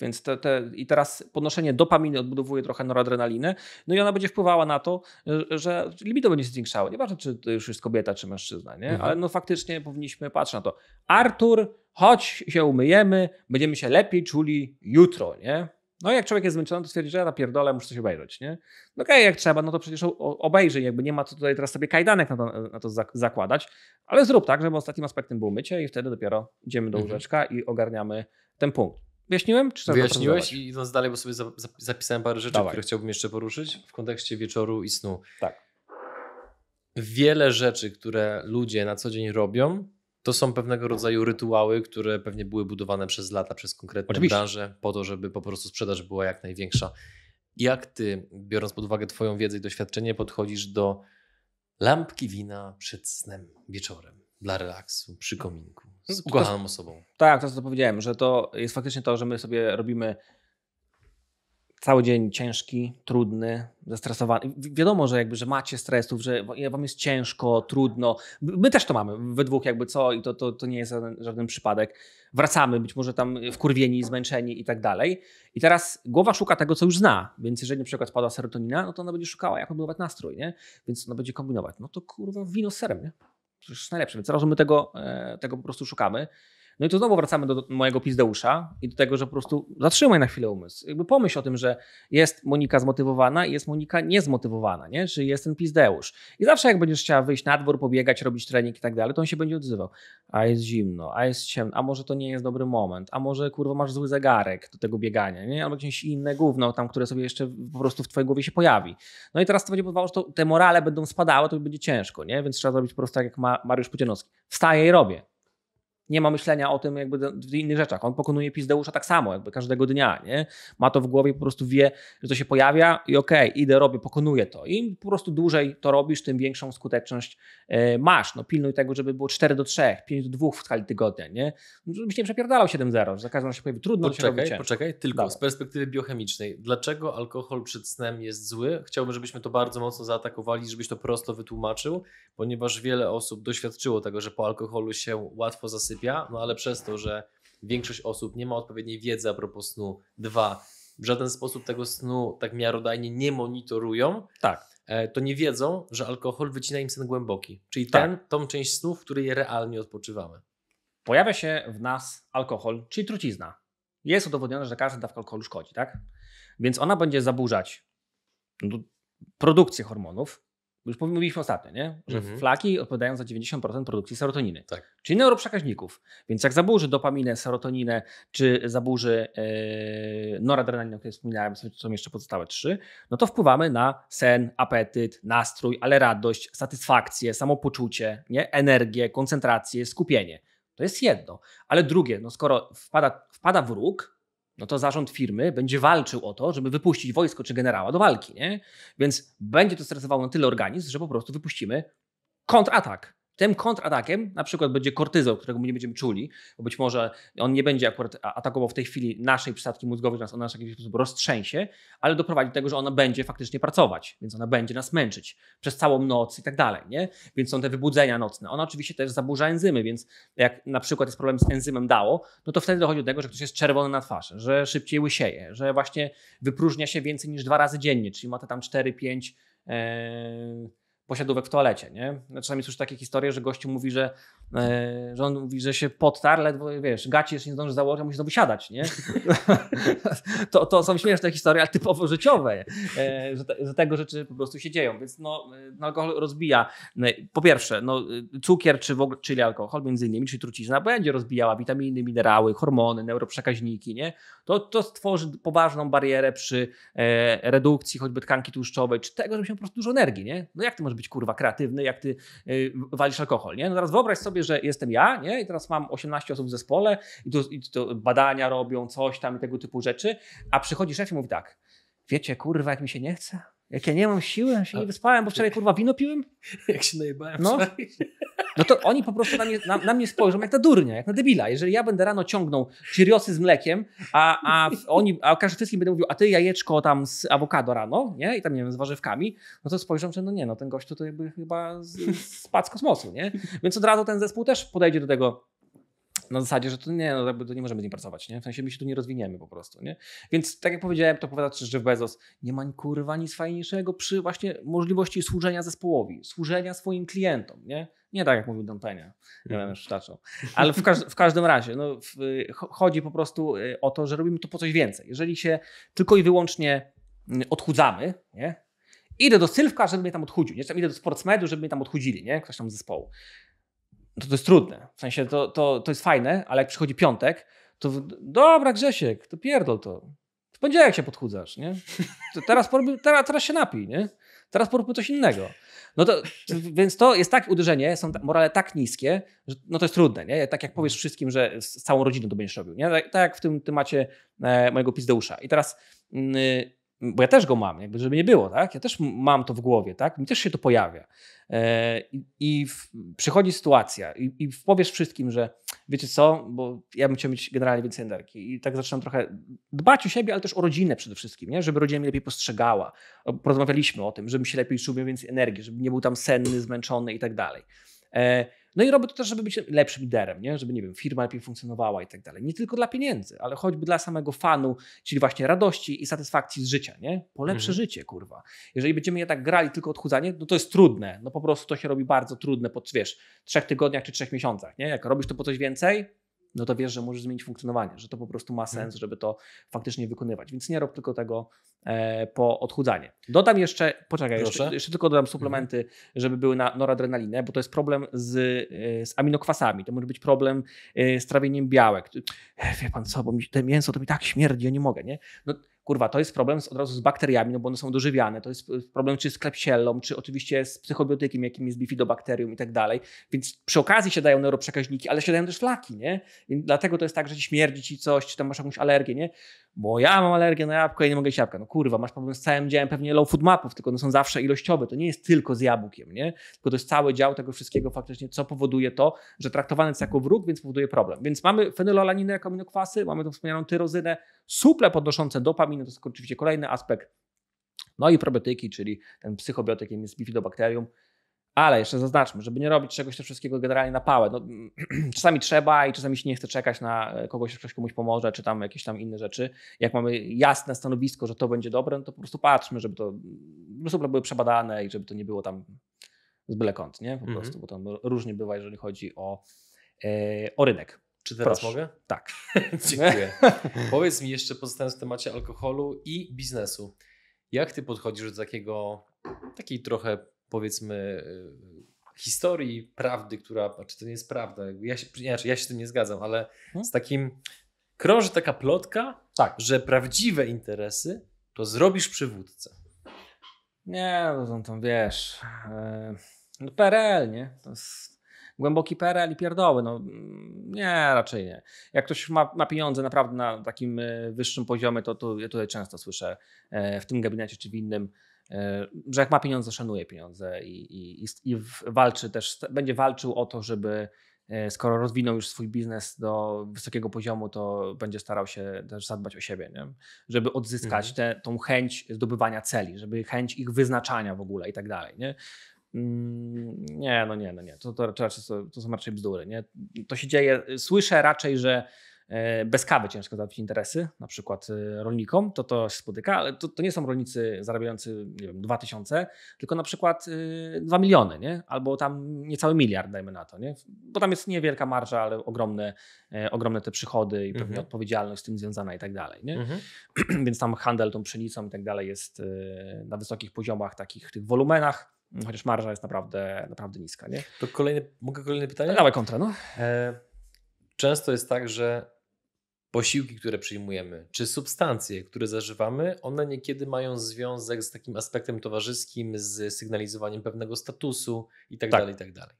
Więc te, te, i teraz podnoszenie dopaminy odbudowuje trochę noradrenalinę, no i ona będzie wpływała na to, że libido będzie się zwiększało. Nieważne, czy to już jest kobieta, czy mężczyzna, nie? Mhm. ale no faktycznie powinniśmy patrzeć na to. Artur, chodź się umyjemy, będziemy się lepiej czuli jutro, nie? No jak człowiek jest zmęczony, to stwierdzi, że ja pierdolę, muszę coś obejrzeć, nie? No okej, okay, jak trzeba, no to przecież obejrzyj, jakby nie ma co tutaj teraz sobie kajdanek na to, na to zakładać, ale zrób tak, żeby ostatnim aspektem było mycie i wtedy dopiero idziemy do mhm. łóżeczka i ogarniamy ten punkt. Wyjaśniłem? Czy Wyjaśniłeś i idąc dalej, bo sobie zapisałem parę rzeczy, Dawaj. które chciałbym jeszcze poruszyć w kontekście wieczoru i snu. Tak. Wiele rzeczy, które ludzie na co dzień robią, to są pewnego rodzaju rytuały, które pewnie były budowane przez lata, przez konkretne Oczywiście. branże, po to, żeby po prostu sprzedaż była jak największa. Jak ty, biorąc pod uwagę Twoją wiedzę i doświadczenie, podchodzisz do lampki wina przed snem wieczorem dla relaksu przy kominku? z ukochaną osobą. Tak, to co powiedziałem, że to jest faktycznie to, że my sobie robimy cały dzień ciężki, trudny, zestresowany. Wi- Wiadomo, że jakby, że macie stresów, że wa- wam jest ciężko, trudno. My też to mamy, we dwóch jakby co i to, to, to nie jest żaden, żaden przypadek. Wracamy być może tam wkurwieni, zmęczeni i tak dalej. I teraz głowa szuka tego, co już zna. Więc jeżeli na przykład spada serotonina, no to ona będzie szukała, jak odbudować nastrój, nie? Więc ona będzie kombinować. No to kurwa wino z serem, nie? Jest najlepsze. Więc zaraz my tego, e, tego po prostu szukamy. No i tu znowu wracamy do, mojego pizdeusza i do tego, że po prostu zatrzymaj na chwilę umysł. Jakby pomyśl o tym, że jest Monika zmotywowana i jest Monika niezmotywowana, nie? Czy jest ten pizdeusz. I zawsze jak będziesz chciała wyjść na dwór, pobiegać, robić trening i tak dalej, to on się będzie odzywał. A jest zimno, a jest ciemno, a może to nie jest dobry moment, a może kurwa masz zły zegarek do tego biegania, nie? Albo jakieś inne gówno tam, które sobie jeszcze po prostu w twojej głowie się pojawi. No i teraz to będzie powodowało, że to, te morale będą spadały, to będzie ciężko, nie? Więc trzeba zrobić po prostu tak jak ma Mariusz Pudzianowski. Wstaję i robię nie ma myślenia o tym jakby w innych rzeczach. On pokonuje pizdeusza tak samo, jakby każdego dnia, nie? Ma to w głowie, po prostu wie, że to się pojawia i okej, idę, robię, pokonuję to. I im po prostu dłużej to robisz, tym większą skuteczność e, masz. No pilnuj tego, żeby było 4 do 3, 5 do 2 w skali tygodnia, nie? Żebyś nie przepierdalał 7-0, że za każdym razem się pojawi trudno, to się Poczekaj, poczekaj, tylko Dawaj. z perspektywy biochemicznej. Dlaczego alkohol przed snem jest zły? Chciałbym, żebyśmy to bardzo mocno zaatakowali, żebyś to prosto wytłumaczył, ponieważ wiele osób doświadczyło tego, że po alkoholu się łatwo zasypia, no ale przez to, że większość osób nie ma odpowiedniej wiedzy a propos snu, dwa, w żaden sposób tego snu tak miarodajnie nie monitorują, Tak. e, to nie wiedzą, że alkohol wycina im sen głęboki, czyli Tak. ten, tą część snu, w której realnie odpoczywamy. Pojawia się w nas alkohol, czyli trucizna. Jest udowodnione, że każda dawka alkoholu szkodzi, tak? Więc ona będzie zaburzać no, produkcję hormonów. Już mówiliśmy ostatnio, nie? że Mhm. flaki odpowiadają za 90% produkcji serotoniny, Tak. czyli neuroprzekaźników. Więc jak zaburzy dopaminę, serotoninę, czy zaburzy yy, noradrenalinę, o której wspominałem, są- jeszcze pozostałe trzy, no to wpływamy na sen, apetyt, nastrój, ale radość, satysfakcję, samopoczucie, nie? energię, koncentrację, skupienie. To jest jedno. Ale drugie, no skoro wpada, wpada wróg, no to zarząd firmy będzie walczył o to, żeby wypuścić wojsko czy generała do walki, nie? Więc będzie to stresowało na tyle organizm, że po prostu wypuścimy kontratak. Tym kontratakiem na przykład będzie kortyzol, którego my nie będziemy czuli, bo być może on nie będzie akurat atakował w tej chwili naszej przysadki mózgowej, że nas ona w jakiś sposób roztrzęsie, ale doprowadzi do tego, że ona będzie faktycznie pracować, więc ona będzie nas męczyć przez całą noc i tak dalej, nie? Więc są te wybudzenia nocne. Ona oczywiście też zaburza enzymy, więc jak na przykład jest problem z enzymem DAO, no to wtedy dochodzi do tego, że ktoś jest czerwony na twarzy, że szybciej łysieje, że właśnie wypróżnia się więcej niż dwa razy dziennie, czyli ma te tam 4-5 e, posiadówek w toalecie, nie? No, Czasami słyszę takie historie, że gościu mówi, że, e, że on mówi, że się podtarł, ledwo, wiesz, gaci jeszcze nie zdąży założyć, a musi znowu siadać, nie? to, to są śmieszne historie, ale typowo życiowe, e, że, te, że tego rzeczy po prostu się dzieją, więc no, no, alkohol rozbija, e, po pierwsze, no, cukier, czy w ogóle, czyli alkohol między innymi, czyli trucizna, będzie rozbijała witaminy, minerały, hormony, neuroprzekaźniki, nie? To, to stworzy poważną barierę przy e, redukcji choćby tkanki tłuszczowej, czy tego, żeby się po prostu dużo energii, nie? No jak ty możesz być kurwa kreatywny, jak ty y, walisz alkohol, nie? No teraz wyobraź sobie, że jestem ja, nie? I teraz mam 18 osób w zespole i to, i to badania robią, coś tam i tego typu rzeczy, a przychodzi szef i mówi tak, wiecie kurwa, jak mi się nie chce? Jak ja nie mam siły, ja się nie wyspałem, bo wczoraj kurwa wino piłem? Jak się najebałem No. No to oni po prostu na mnie, na, na mnie spojrzą jak na durnia, jak na debila. Jeżeli ja będę rano ciągnął Cheeriosy z mlekiem, a, a oni, a każdy wszystkim będę mówił, a ty jajeczko tam z awokado rano, nie? I tam, nie wiem, z warzywkami, no to spojrzą, że no nie, no ten gościu to jakby chyba z- spadł z kosmosu, nie? Więc od razu ten zespół też podejdzie do tego na zasadzie, że to nie, no to nie możemy z nim pracować, nie? W sensie my się tu nie rozwiniemy po prostu, nie? Więc tak jak powiedziałem, to powiada też Jeff Bezos, nie ma kurwa nic fajniejszego przy właśnie możliwości służenia zespołowi, służenia swoim klientom, nie? Nie tak jak mówił Don Penia, nie wiem, już przytaczał. Ale w, każ- w każdym razie, no, w, cho- chodzi po prostu y, o to, że robimy to po coś więcej. Jeżeli się tylko i wyłącznie mm, odchudzamy, nie? Idę do Sylwka, żeby mnie tam odchudził, nie? Idę do Sportsmedu, żeby mnie tam odchudzili, nie? Ktoś tam z zespołu. To to jest trudne. W sensie to, to, to jest fajne, ale jak przychodzi piątek, to dobra Grzesiek, to pierdol to. W poniedziałek się podchudzasz, nie? To teraz, porób, teraz, teraz się napij, nie? Teraz poróbmy coś innego. No to, więc to jest tak uderzenie, są morale tak niskie, że no to jest trudne, nie? Tak jak powiesz wszystkim, że z całą rodziną to będziesz robił, nie? Tak, tak jak w tym temacie e, mojego pizdeusza. I teraz mm, bo ja też go mam, jakby żeby nie było, tak? Ja też mam to w głowie, tak? Mi też się to pojawia. E, I, przychodzi sytuacja i, powiesz wszystkim, że wiecie co, bo ja bym chciał mieć generalnie więcej energii i tak zaczynam trochę dbać o siebie, ale też o rodzinę przede wszystkim, nie? żeby rodzina mnie lepiej postrzegała. Porozmawialiśmy o tym, żebym się lepiej czuł, miał więcej energii, żeby nie był tam senny, zmęczony i tak dalej. No i robię to też, żeby być lepszym liderem, nie? żeby, nie wiem, firma lepiej funkcjonowała i tak dalej. Nie tylko dla pieniędzy, ale choćby dla samego fanu, czyli właśnie radości i satysfakcji z życia, nie? Po lepsze mhm. życie, kurwa. Jeżeli będziemy je tak grali tylko odchudzanie, no to jest trudne. No po prostu to się robi bardzo trudne po, wiesz, trzech tygodniach czy trzech miesiącach, nie? Jak robisz to po coś więcej, no to wiesz, że możesz zmienić funkcjonowanie, że to po prostu ma sens, żeby to faktycznie wykonywać. Więc nie rob tylko tego e, po odchudzanie. Dodam jeszcze, poczekaj, jeszcze, jeszcze, tylko dodam suplementy, mhm. żeby były na noradrenalinę, bo to jest problem z, e, z aminokwasami. To może być problem e, z trawieniem białek. E, wie pan co, bo mi, te mięso to mi tak śmierdzi, ja nie mogę, nie? No, kurwa, to jest problem z, od razu z bakteriami, no bo one są dożywiane, to jest problem czy z klepsiellą, czy oczywiście z psychobiotykiem, jakim jest bifidobakterium i tak dalej, więc przy okazji się dają neuroprzekaźniki, ale się dają też flaki, nie? I dlatego to jest tak, że ci śmierdzi ci coś, czy tam masz jakąś alergię, nie? Bo ja mam alergię na jabłko i nie mogę jeść jabłka. No kurwa, masz problem z całym działem pewnie low food mapów, tylko one są zawsze ilościowe, to nie jest tylko z jabłkiem, nie? Tylko to jest cały dział tego wszystkiego faktycznie, co powoduje to, że traktowane jest jako wróg, więc powoduje problem. Więc mamy fenylalaninę jako aminokwasy, mamy tą wspomnianą tyrozynę, suple podnoszące dopaminę, to jest oczywiście kolejny aspekt. No i probiotyki, czyli ten psychobiotyk jest bifidobakterium. Ale jeszcze zaznaczmy, żeby nie robić czegoś też wszystkiego generalnie na pałę. No, czasami trzeba i czasami się nie chce czekać na kogoś, ktoś komuś pomoże, czy tam jakieś tam inne rzeczy. Jak mamy jasne stanowisko, że to będzie dobre, no to po prostu patrzmy, żeby to po prostu były przebadane i żeby to nie było tam z byle kąt, nie? Po -hmm. prostu, bo tam różnie bywa, jeżeli chodzi o, e, o rynek. Czy teraz Proszę. mogę? Tak. Dziękuję. Powiedz mi jeszcze, pozostając w temacie alkoholu i biznesu, jak ty podchodzisz do takiego, takiej trochę powiedzmy y, historii, prawdy, która, znaczy to nie jest prawda, ja się, znaczy ja się z tym nie zgadzam, ale hmm? z takim, krąży taka plotka, tak. że prawdziwe interesy to zrobisz przywódcę. Nie, no to wiesz, yy, no PRL, nie? To jest głęboki PRL i pierdoły. No, nie, raczej nie. Jak ktoś ma, ma pieniądze naprawdę na takim e, wyższym poziomie, to, to ja tutaj często słyszę e, w tym gabinecie czy w innym, e, że jak ma pieniądze, szanuje pieniądze i, i, i walczy też, będzie walczył o to, żeby skoro rozwinął już swój biznes do wysokiego poziomu, to będzie starał się też zadbać o siebie, nie? żeby odzyskać mhm. te, tą chęć zdobywania celi, żeby chęć ich wyznaczania w ogóle i tak dalej. Nie? Mm, nie, no nie, no nie. To, to, to, to są raczej bzdury. Nie? To się dzieje, słyszę raczej, że e, bez kawy ciężko załatwić interesy, na przykład e, rolnikom, to to się spotyka, ale to, to nie są rolnicy zarabiający, nie wiem, 2000, tylko na przykład 2 e, miliony, nie? albo tam niecały miliard, dajmy na to, nie? bo tam jest niewielka marża, ale ogromne, ogromne te przychody i pewnie mhm. odpowiedzialność z tym związana i tak dalej. Nie? Mhm. Więc tam handel tą pszenicą i tak dalej jest na wysokich poziomach, takich tych wolumenach, chociaż marża jest naprawdę, naprawdę niska. Nie? To kolejne, mogę kolejne pytanie? Dawaj kontra, no. E, często jest tak, że posiłki, które przyjmujemy, czy substancje, które zażywamy, one niekiedy mają związek z takim aspektem towarzyskim, z sygnalizowaniem pewnego statusu itd. Tak, tak. tak dalej.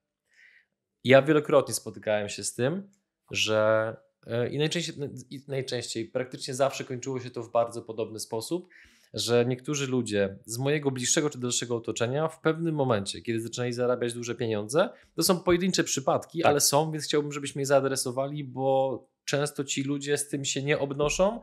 Ja wielokrotnie spotykałem się z tym, że e, i najczęściej, i najczęściej, praktycznie zawsze kończyło się to w bardzo podobny sposób, że niektórzy ludzie z mojego bliższego czy dalszego otoczenia w pewnym momencie, kiedy zaczynali zarabiać duże pieniądze, to są pojedyncze przypadki, tak. ale są, więc chciałbym, żebyśmy je zaadresowali, bo często ci ludzie z tym się nie obnoszą,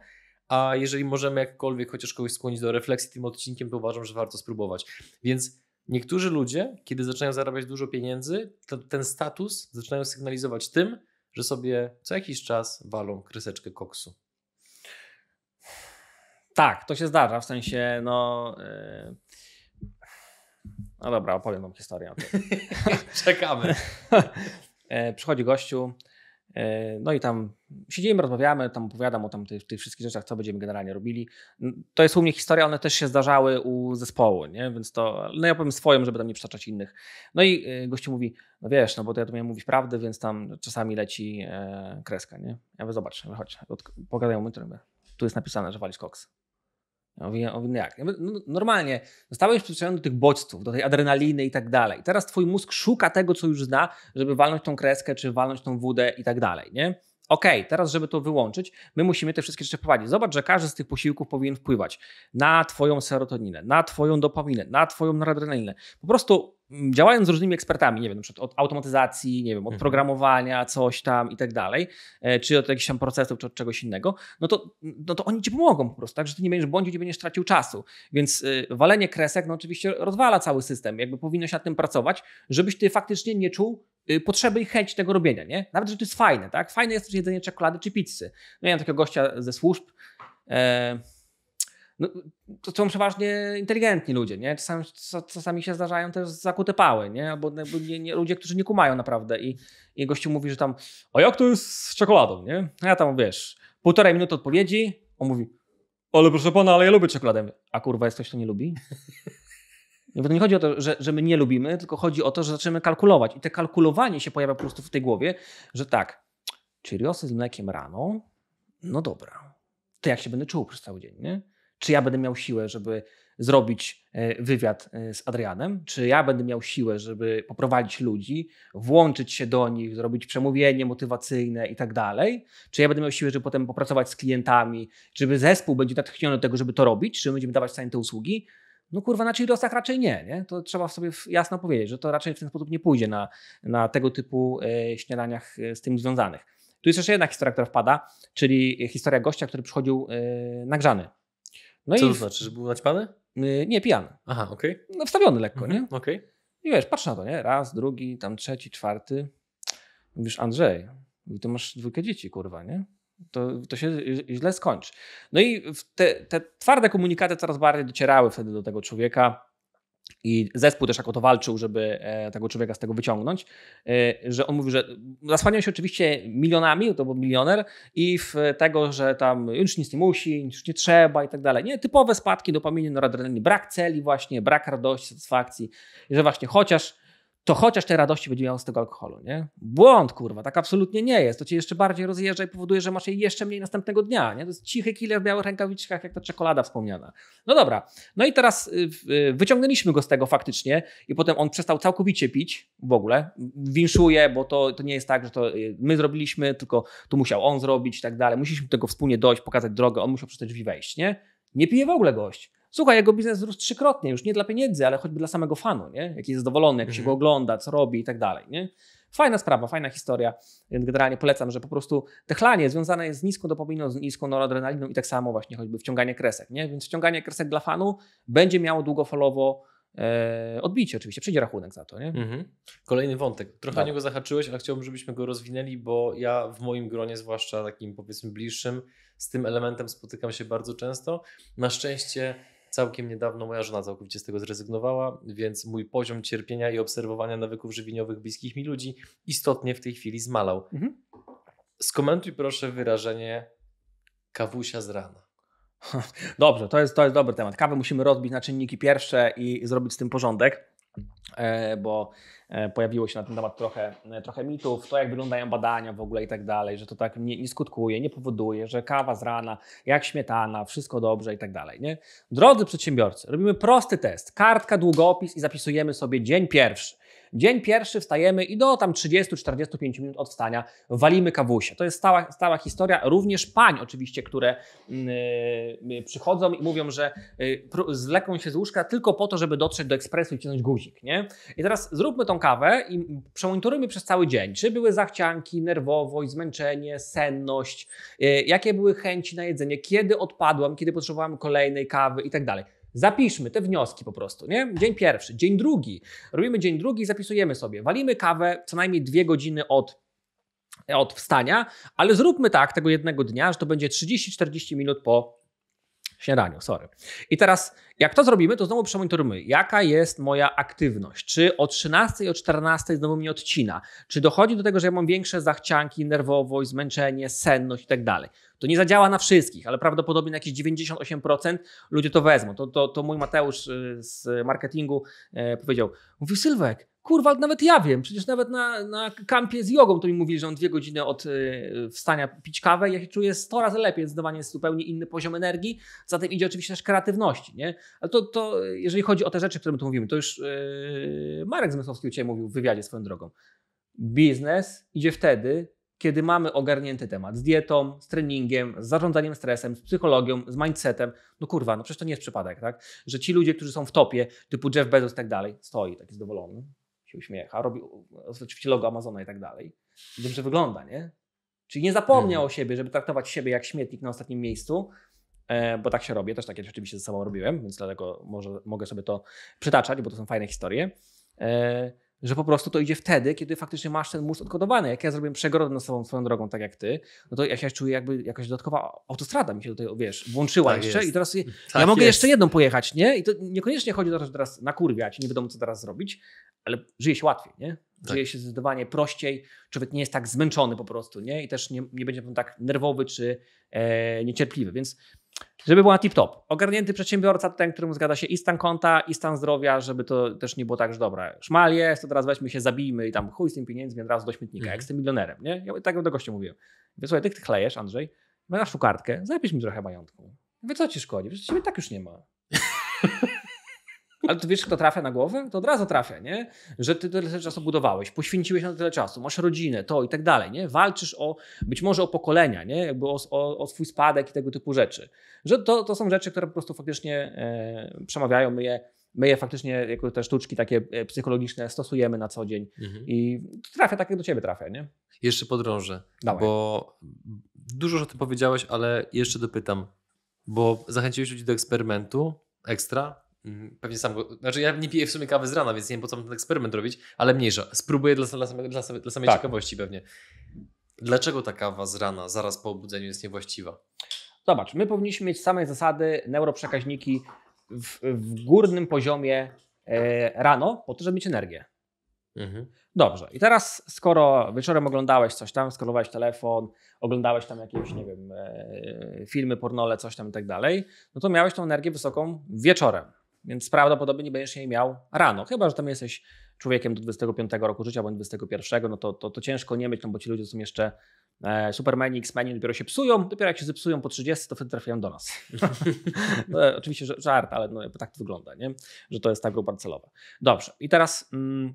a jeżeli możemy jakkolwiek chociaż kogoś skłonić do refleksji tym odcinkiem, to uważam, że warto spróbować. Więc niektórzy ludzie, kiedy zaczynają zarabiać dużo pieniędzy, to ten status zaczynają sygnalizować tym, że sobie co jakiś czas walą kryseczkę koksu. Tak, to się zdarza, w sensie, no. Yy... No dobra, opowiem wam historię. Czekamy. E, przychodzi gościu, no i tam siedzimy, rozmawiamy, tam opowiadam o tam tych, tych, wszystkich rzeczach, co będziemy generalnie robili. To jest u mnie historia, one też się zdarzały u zespołu, nie? więc to, no ja powiem swoją, żeby tam nie przytaczać innych. No i e, gościu mówi, no wiesz, no bo to ja tu miałem mówić prawdę, więc tam czasami leci e, kreska, nie? Ja mówię, zobacz, chodź, pogadają my, tu jest napisane, że walisz koks. Ja mówię, ja mówię jak? No, normalnie zostałeś przyzwyczajony do tych bodźców, do tej adrenaliny i tak dalej. Teraz twój mózg szuka tego, co już zna, żeby walnąć tą kreskę, czy walnąć tą wódę i tak dalej, nie? okej, okay, teraz żeby to wyłączyć, my musimy te wszystkie rzeczy prowadzić. Zobacz, że każdy z tych posiłków powinien wpływać na twoją serotoninę, na twoją dopaminę, na twoją noradrenalinę. Po prostu działając z różnymi ekspertami, nie wiem, na od automatyzacji, nie wiem, od mhm. programowania, coś tam i tak dalej, e, czy od jakichś tam procesów, czy od czegoś innego, no to, no to oni ci pomogą po prostu, tak, że ty nie będziesz błądził, nie będziesz tracił czasu. Więc y, walenie kresek, no oczywiście rozwala cały system. Jakby powinno się nad tym pracować, żebyś ty faktycznie nie czuł Y, potrzeby i chęć tego robienia, nie? Nawet, że to jest fajne, tak? Fajne jest też jedzenie czekolady czy pizzy. No ja mam takiego gościa ze służb, e, no, to są przeważnie inteligentni ludzie, nie? Czasami, czasami się zdarzają też zakute pały, nie? Albo nie, nie, ludzie, którzy nie kumają naprawdę i, i gościu mówi, że tam, a jak to jest z czekoladą, nie? A ja tam, wiesz, półtorej minuty odpowiedzi, on mówi, ale proszę pana, ale ja lubię czekoladę. A kurwa, jest ktoś, kto nie lubi? To nie chodzi o to, że, że my nie lubimy, tylko chodzi o to, że zaczynamy kalkulować. I te kalkulowanie się pojawia po prostu w tej głowie, że tak, Cheeriosy z mlekiem rano, no dobra. To jak się będę czuł przez cały dzień, nie? Czy ja będę miał siłę, żeby zrobić e, wywiad e, z Adrianem? Czy ja będę miał siłę, żeby poprowadzić ludzi, włączyć się do nich, zrobić przemówienie motywacyjne i tak dalej? Czy ja będę miał siłę, żeby potem popracować z klientami? Żeby zespół będzie natchniony do tego, żeby to robić? Czy będziemy dawać sami te usługi? No kurwa, na Cheeriosach raczej nie, nie. To trzeba sobie jasno powiedzieć, że to raczej w ten sposób nie pójdzie na, na tego typu e, śniadaniach z tym związanych. Tu jest jeszcze jedna historia, która wpada, czyli historia gościa, który przychodził nagrzany. No Co i to znaczy, że był naćpany? Nie, pijany. Aha, okej. Okay. No wstawiony lekko, mhm, nie? Okej. Okay. I wiesz, patrz na to, nie? Raz, drugi, tam trzeci, czwarty. Mówisz, Andrzej, ty masz dwójkę dzieci, kurwa, nie? to, to się źle skończy. No i te, te twarde komunikaty coraz bardziej docierały wtedy do tego człowieka. I zespół też jako to walczył, żeby e, tego człowieka z tego wyciągnąć, e, że on mówi, że zasłaniał się oczywiście milionami, to był milioner, i w tego, że tam już nic nie musi, już nie trzeba i tak dalej. Nie, typowe spadki dopaminy, noradrenaliny, brak celi właśnie, brak radości, satysfakcji, że właśnie chociaż to chociaż tej radości będzie miał z tego alkoholu, nie? Błąd, kurwa, tak absolutnie nie jest. To cię jeszcze bardziej rozjeżdża i powoduje, że masz jej jeszcze mniej następnego dnia, nie? To jest cichy killer w białych rękawiczkach, jak ta czekolada wspomniana. No dobra, no i teraz y, y, wyciągnęliśmy go z tego faktycznie i potem on przestał całkowicie pić w ogóle. Winszuje, bo to, to nie jest tak, że to y, my zrobiliśmy, tylko tu musiał on zrobić i tak dalej. Musieliśmy do tego wspólnie dojść, pokazać drogę, on musiał przez te drzwi wejść, nie? Nie pije w ogóle gość. Słuchaj, jego biznes wzrósł trzykrotnie, już nie dla pieniędzy, ale choćby dla samego fanu, nie? Jaki jest zadowolony, jak mhm. się go ogląda, co robi i tak dalej, nie? Fajna sprawa, fajna historia. Generalnie polecam, że po prostu techlanie związane jest z niską dopaminą, z niską noradrenaliną i tak samo właśnie choćby wciąganie kresek, nie? Więc wciąganie kresek dla fanu będzie miało długofalowo e, odbicie oczywiście, przyjdzie rachunek za to, nie? Mhm. Kolejny wątek. Trochę o niego zahaczyłeś, ale chciałbym, żebyśmy go rozwinęli, bo ja w moim gronie, zwłaszcza takim powiedzmy bliższym, z tym elementem spotykam się bardzo często. Na szczęście Całkiem niedawno moja żona całkowicie z tego zrezygnowała, więc mój poziom cierpienia i obserwowania nawyków żywieniowych bliskich mi ludzi istotnie w tej chwili zmalał. Mhm. Skomentuj proszę wyrażenie kawusia z rana. Dobrze, to jest, to jest dobry temat. Kawę musimy rozbić na czynniki pierwsze i zrobić z tym porządek, bo E, pojawiło się na ten temat trochę, e, trochę mitów, to jak wyglądają badania w ogóle i tak dalej, że to tak nie, nie skutkuje, nie powoduje, że kawa z rana, jak śmietana, wszystko dobrze i tak dalej. Nie? Drodzy przedsiębiorcy, robimy prosty test. Kartka, długopis i zapisujemy sobie dzień pierwszy. Dzień pierwszy wstajemy i do tam 30-45 minut od wstania walimy kawusie. To jest stała, stała historia. Również pań oczywiście, które yy, przychodzą i mówią, że yy, się z łóżka tylko po to, żeby dotrzeć do ekspresu i wciągnąć guzik. Nie? I teraz zróbmy tą kawę i przemonitorujmy przez cały dzień. Czy były zachcianki, nerwowość, zmęczenie, senność, yy, jakie były chęci na jedzenie, kiedy odpadłam, kiedy potrzebowałam kolejnej kawy i tak dalej. Zapiszmy te wnioski po prostu, nie? Dzień pierwszy, dzień drugi. Robimy dzień drugi zapisujemy sobie. Walimy kawę co najmniej dwie godziny od, od wstania, ale zróbmy tak tego jednego dnia, że to będzie 30-40 minut po śniadaniu, sorry. I teraz, jak to zrobimy, to znowu przemonitorujemy, jaka jest moja aktywność. Czy o 13 i o 14 znowu mnie odcina? Czy dochodzi do tego, że ja mam większe zachcianki, nerwowość, zmęczenie, senność i tak dalej? To nie zadziała na wszystkich, ale prawdopodobnie na jakieś 98% ludzie to wezmą. To, to, to mój Mateusz y, z marketingu e, powiedział, mówi Sylwek, kurwa, nawet ja wiem, przecież nawet na, na kampie z jogą to mi mówili, że on dwie godziny od y, wstania pić kawę ja się czuję 100 razy lepiej, zdecydowanie jest zupełnie inny poziom energii, za tym idzie oczywiście też kreatywności, nie? Ale to, to jeżeli chodzi o te rzeczy, które my tu mówimy, to już yy, Marek Zmysłowski u Ciebie mówił w wywiadzie swoją drogą. Biznes idzie wtedy, kiedy mamy ogarnięty temat z dietą, z treningiem, z zarządzaniem stresem, z psychologią, z mindsetem, no kurwa, no przecież to nie jest przypadek, tak? Że ci ludzie, którzy są w topie, typu Jeff Bezos i tak dalej, stoi taki zadowolony, się uśmiecha, robi oczywiście logo Amazona i tak dalej. I dobrze wygląda, nie? Czyli nie zapomniał o siebie, żeby traktować siebie jak śmietnik na ostatnim miejscu, e, bo tak się robię, też takie rzeczywiście ze sobą robiłem, więc dlatego może, mogę sobie to przytaczać, bo to są fajne historie. E, że po prostu to idzie wtedy, kiedy faktycznie masz ten mózg odkodowany. Jak ja zrobiłem przegrodę na sobą swoją drogą, tak jak ty, no to ja się czuję jakby jakaś dodatkowa autostrada mi się tutaj, wiesz, włączyła tak jeszcze jest. i teraz tak ja mogę jest. jeszcze jedną pojechać, nie? I to niekoniecznie chodzi o to, że teraz nakurwiać, nie wiadomo co teraz zrobić, ale żyje się łatwiej, nie? Tak. Żyje się zdecydowanie prościej, człowiek nie jest tak zmęczony po prostu, nie? I też nie, nie będzie tak nerwowy czy e, niecierpliwy, więc żeby była tip-top. Ogarnięty przedsiębiorca ten, któremu zgadza się i stan konta, i stan zdrowia, żeby to też nie było tak, że dobra, szmal jest, to teraz weźmy się, zabijmy i tam chuj z tym pieniędzmi od razu do śmietnika, mm. jak z tym milionerem, nie? Ja tak do gościa mówiłem. Mówię, słuchaj, ty, ty chlejesz, Andrzej, masz tu kartkę, zapisz mi trochę majątku. Mówię, co ci szkodzi? Przecież ciebie tak już nie ma. Ale ty wiesz, kto trafia na głowę? To od razu trafia, nie? Że ty tyle czasu budowałeś, poświęciłeś na tyle czasu, masz rodzinę, to i tak dalej, nie? Walczysz o, być może o pokolenia, nie? Jakby o, o, o swój spadek i tego typu rzeczy. Że to, to są rzeczy, które po prostu faktycznie e, przemawiają, my je, my je faktycznie jako te sztuczki takie e, psychologiczne stosujemy na co dzień mhm. i trafia tak, jak do ciebie trafia, nie? Jeszcze podrążę, Dawaj. bo dużo o tym powiedziałeś, ale jeszcze dopytam, bo zachęciłeś ludzi do eksperymentu ekstra. Pewnie sam go, znaczy ja nie piję w sumie kawy z rana, więc nie wiem po co mam ten eksperyment robić, ale mniejsza. Spróbuję dla, dla, samej, dla, dla samej tak. ciekawości pewnie. Dlaczego ta kawa z rana, zaraz po obudzeniu jest niewłaściwa? Zobacz, my powinniśmy mieć samej zasady neuroprzekaźniki w, w górnym poziomie e, rano, po to, żeby mieć energię. Mhm. Dobrze. I teraz, skoro wieczorem oglądałeś coś tam, skolowałeś telefon, oglądałeś tam jakieś, nie wiem, e, filmy, pornole, coś tam i tak dalej, no to miałeś tą energię wysoką wieczorem. Więc prawdopodobnie nie będziesz jej miał rano. Chyba, że tam jesteś człowiekiem do 25 roku życia bądź 21, no to, to, to ciężko nie mieć, no bo ci ludzie są jeszcze e, Supermani, X-Meni dopiero się psują, dopiero jak się zepsują po 30, to wtedy trafiają do nas. no, oczywiście żart, ale no, tak to wygląda, nie? że to jest ta grupa celowa. Dobrze, i teraz... Mm,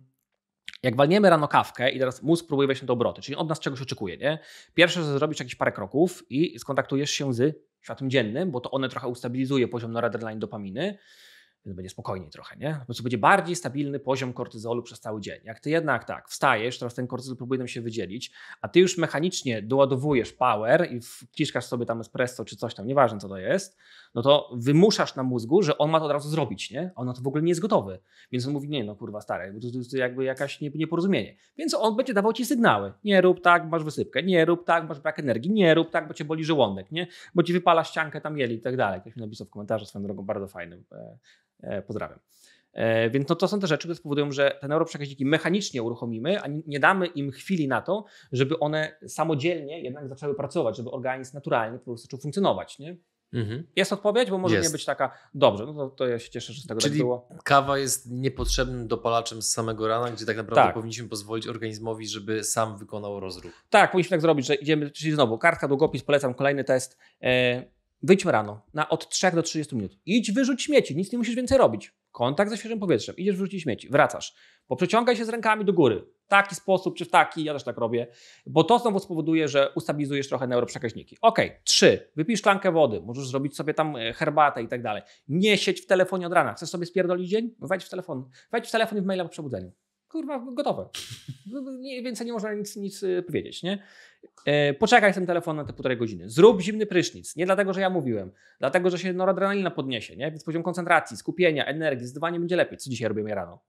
jak walniemy rano kawkę i teraz mózg próbuje wejść na te obroty, czyli od nas czegoś oczekuje, nie? Pierwsze, że zrobisz jakieś parę kroków i skontaktujesz się z światłem dziennym, bo to one trochę ustabilizuje poziom noradrenaliny dopaminy, więc będzie spokojniej trochę, nie? Po prostu będzie bardziej stabilny poziom kortyzolu przez cały dzień. Jak ty jednak tak wstajesz, teraz ten kortyzol próbuje nam się wydzielić, a ty już mechanicznie doładowujesz power i wciskasz sobie tam espresso czy coś tam, nieważne co to jest, no to wymuszasz na mózgu, że on ma to od razu zrobić, nie? A on na to w ogóle nie jest gotowy. Więc on mówi, nie no kurwa stary, to jest jakby jakaś nieporozumienie. Więc on będzie dawał ci sygnały. Nie rób tak, masz wysypkę. Nie rób tak, masz brak energii. Nie rób tak, bo cię boli żołądek, nie? Bo ci wypala ściankę tam jeli i tak dalej. Ktoś mi napisał w komentarzu swoją drogą bardzo fajnym. E, e, pozdrawiam. E, więc no to są te rzeczy, które spowodują, że te neuroprzekaźniki mechanicznie uruchomimy, a nie damy im chwili na to, żeby one samodzielnie jednak zaczęły pracować, żeby organizm naturalnie po prostu zaczął funkcjonować. Nie? Mhm. Jest odpowiedź, bo może jest. nie być taka, dobrze, no to, to, ja się cieszę, że z tego tak Czyli tak było. kawa jest niepotrzebnym dopalaczem z samego rana, gdzie tak naprawdę tak. powinniśmy pozwolić organizmowi, żeby sam wykonał rozruch. Tak, powinniśmy tak zrobić, że idziemy, czyli znowu, kartka, długopis, polecam kolejny test. E, wyjdźmy rano, na od 3 do 30 minut. Idź, wyrzuć śmieci, nic nie musisz więcej robić. Kontakt ze świeżym powietrzem, idziesz wyrzucić śmieci, wracasz. Poprzeciągaj się z rękami do góry. Taki sposób, czy w taki, ja też tak robię, bo to znowu spowoduje, że ustabilizujesz trochę neuroprzekaźniki. Ok, trzy, wypij szklankę wody, możesz zrobić sobie tam e, herbatę i tak dalej. Nie siedź w telefonie od rana. Chcesz sobie spierdolić dzień? Wejdź w telefon. Wejdź w telefon i w maila po przebudzeniu. Kurwa, gotowe. Więcej nie można nic, nic e, powiedzieć, nie? E, poczekaj z tym telefonem na te półtorej godziny. Zrób zimny prysznic. Nie dlatego, że ja mówiłem, dlatego, że się noradrenalina podniesie, nie? Więc poziom koncentracji, skupienia, energii, zdecydowanie będzie lepiej. Co dzisiaj robimy rano?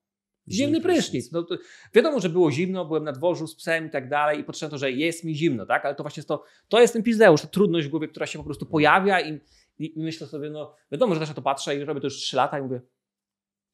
Zimny prysznic. No, wiadomo, że było zimno, byłem na dworzu z psem i tak dalej i potrzebne to, że jest mi zimno, tak? Ale to właśnie jest to, to jest ten pizdeusz, ta trudność w głowie, która się po prostu pojawia i, i, i myślę sobie, no wiadomo, że też na to patrzę i robię to już 3 lata i mówię,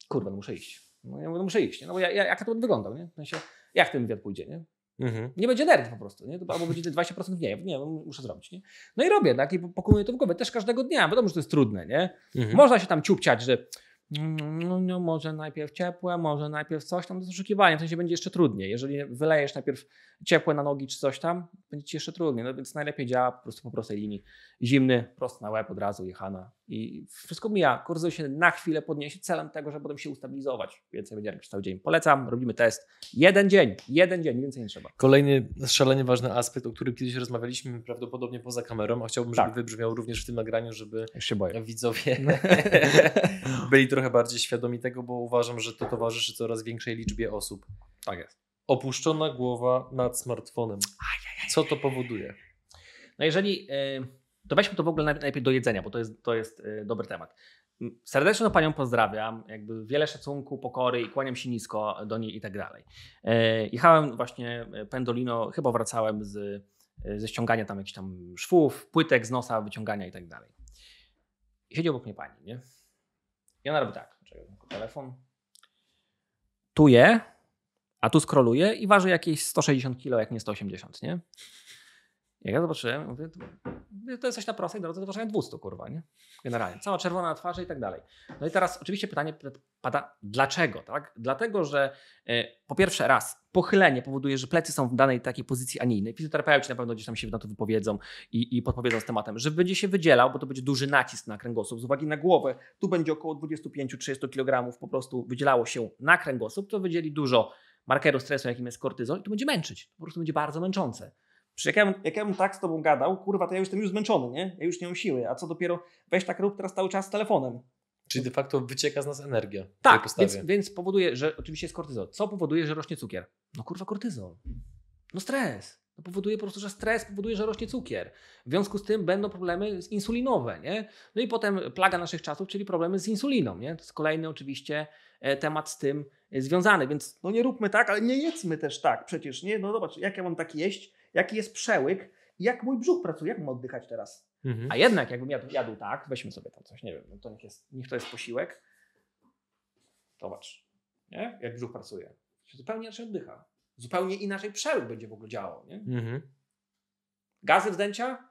kurwa, no muszę iść. No, ja mówię, no muszę iść, nie? no bo ja, ja, jak to wyglądał, nie? W sensie, jak ten wywiad pójdzie, nie? Mhm. Nie będzie energii po prostu, nie? albo będzie 20% mniej, nie, muszę zrobić. Nie? No i robię, tak? I pokonuję to w głowie też każdego dnia. Wiadomo, że to jest trudne, nie? Mhm. Można się tam ciupciać, że no, no, może najpierw ciepłe, może najpierw coś tam, to jest oszukiwanie, w sensie będzie jeszcze trudniej. Jeżeli wylejesz najpierw ciepłe na nogi czy coś tam, będzie ci jeszcze trudniej, no więc najlepiej działa po prostu po prostej linii. Zimny, prosto na łeb od razu, jechana I wszystko mija. Kortyzol się na chwilę podniesie celem tego, żeby potem się ustabilizować. Więcej będziemy przez cały dzień. Polecam, robimy test. Jeden dzień, jeden dzień, więcej nie trzeba. Kolejny szalenie ważny aspekt, o którym kiedyś rozmawialiśmy prawdopodobnie poza kamerą, a chciałbym, żeby Tak. wybrzmiał również w tym nagraniu, żeby widzowie byli trochę bardziej świadomi tego, bo uważam, że to towarzyszy coraz większej liczbie osób. Tak jest. Opuszczona głowa nad smartfonem. Co to powoduje? No jeżeli, y, to weźmy to w ogóle najpierw do jedzenia, bo to jest, to jest y, dobry temat. Serdecznie panią pozdrawiam, jakby wiele szacunku, pokory i kłaniam się nisko do niej i tak dalej. E, Jechałem właśnie e, Pendolino, chyba wracałem z, e, ze ściągania tam jakichś tam szwów, płytek z nosa, wyciągania i tak dalej. Siedzi obok mnie pani, nie? I ona robi tak, czekaj, telefon. Tu je, a tu skroluje i waży jakieś 160 kg, jak nie 180, nie? Jak ja zobaczyłem, mówię, to, jest coś na prostej drodze do ważenia 200, kurwa, nie? Generalnie. Cała czerwona na twarzy i tak dalej. No i teraz oczywiście pytanie pada, dlaczego, tak? Dlatego, że e, po pierwsze raz, pochylenie powoduje, że plecy są w danej takiej pozycji, a nie innej. Fizjoterapeuci na pewno gdzieś tam się na to wypowiedzą i, i podpowiedzą z tematem, że będzie się wydzielał, bo to będzie duży nacisk na kręgosłup z uwagi na głowę. Tu będzie około 25-30 kg po prostu wydzielało się na kręgosłup, to wydzieli dużo markeru stresu, jakim jest kortyzol i to będzie męczyć. Po prostu będzie bardzo męczące. Przecież jak ja, bym, jak ja bym tak z tobą gadał, kurwa, to ja już jestem już zmęczony, nie? Ja już nie mam siły. A co dopiero, weź tak rób teraz cały czas z telefonem. Czyli de facto wycieka z nas energia. Tak, więc, więc powoduje, że oczywiście jest kortyzol. Co powoduje, że rośnie cukier? No kurwa, kortyzol. No stres. To powoduje po prostu, że stres powoduje, że rośnie cukier. W związku z tym będą problemy insulinowe, nie? No i potem plaga naszych czasów, czyli problemy z insuliną, nie? To jest kolejny oczywiście e, temat z tym e, związany, więc no nie róbmy tak, ale nie jedzmy też tak przecież, nie? No zobacz, jak ja mam tak jeść, jaki jest przełyk, jak mój brzuch pracuje, jak mam oddychać teraz? Mhm. A jednak jakbym jadł, jadł tak, weźmy sobie tam coś, nie wiem, no to niech, jest, niech to jest posiłek. Zobacz, nie? jak brzuch pracuje. Zupełnie inaczej oddycha. Zupełnie inaczej przełyk będzie w ogóle działał. Nie? Mhm. Gazy wzdęcia?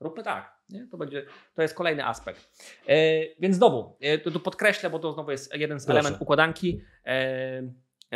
Róbmy tak. Nie? To, będzie, to jest kolejny aspekt. E, więc znowu, e, to, to podkreślę, bo to znowu jest jeden z elementów układanki. E,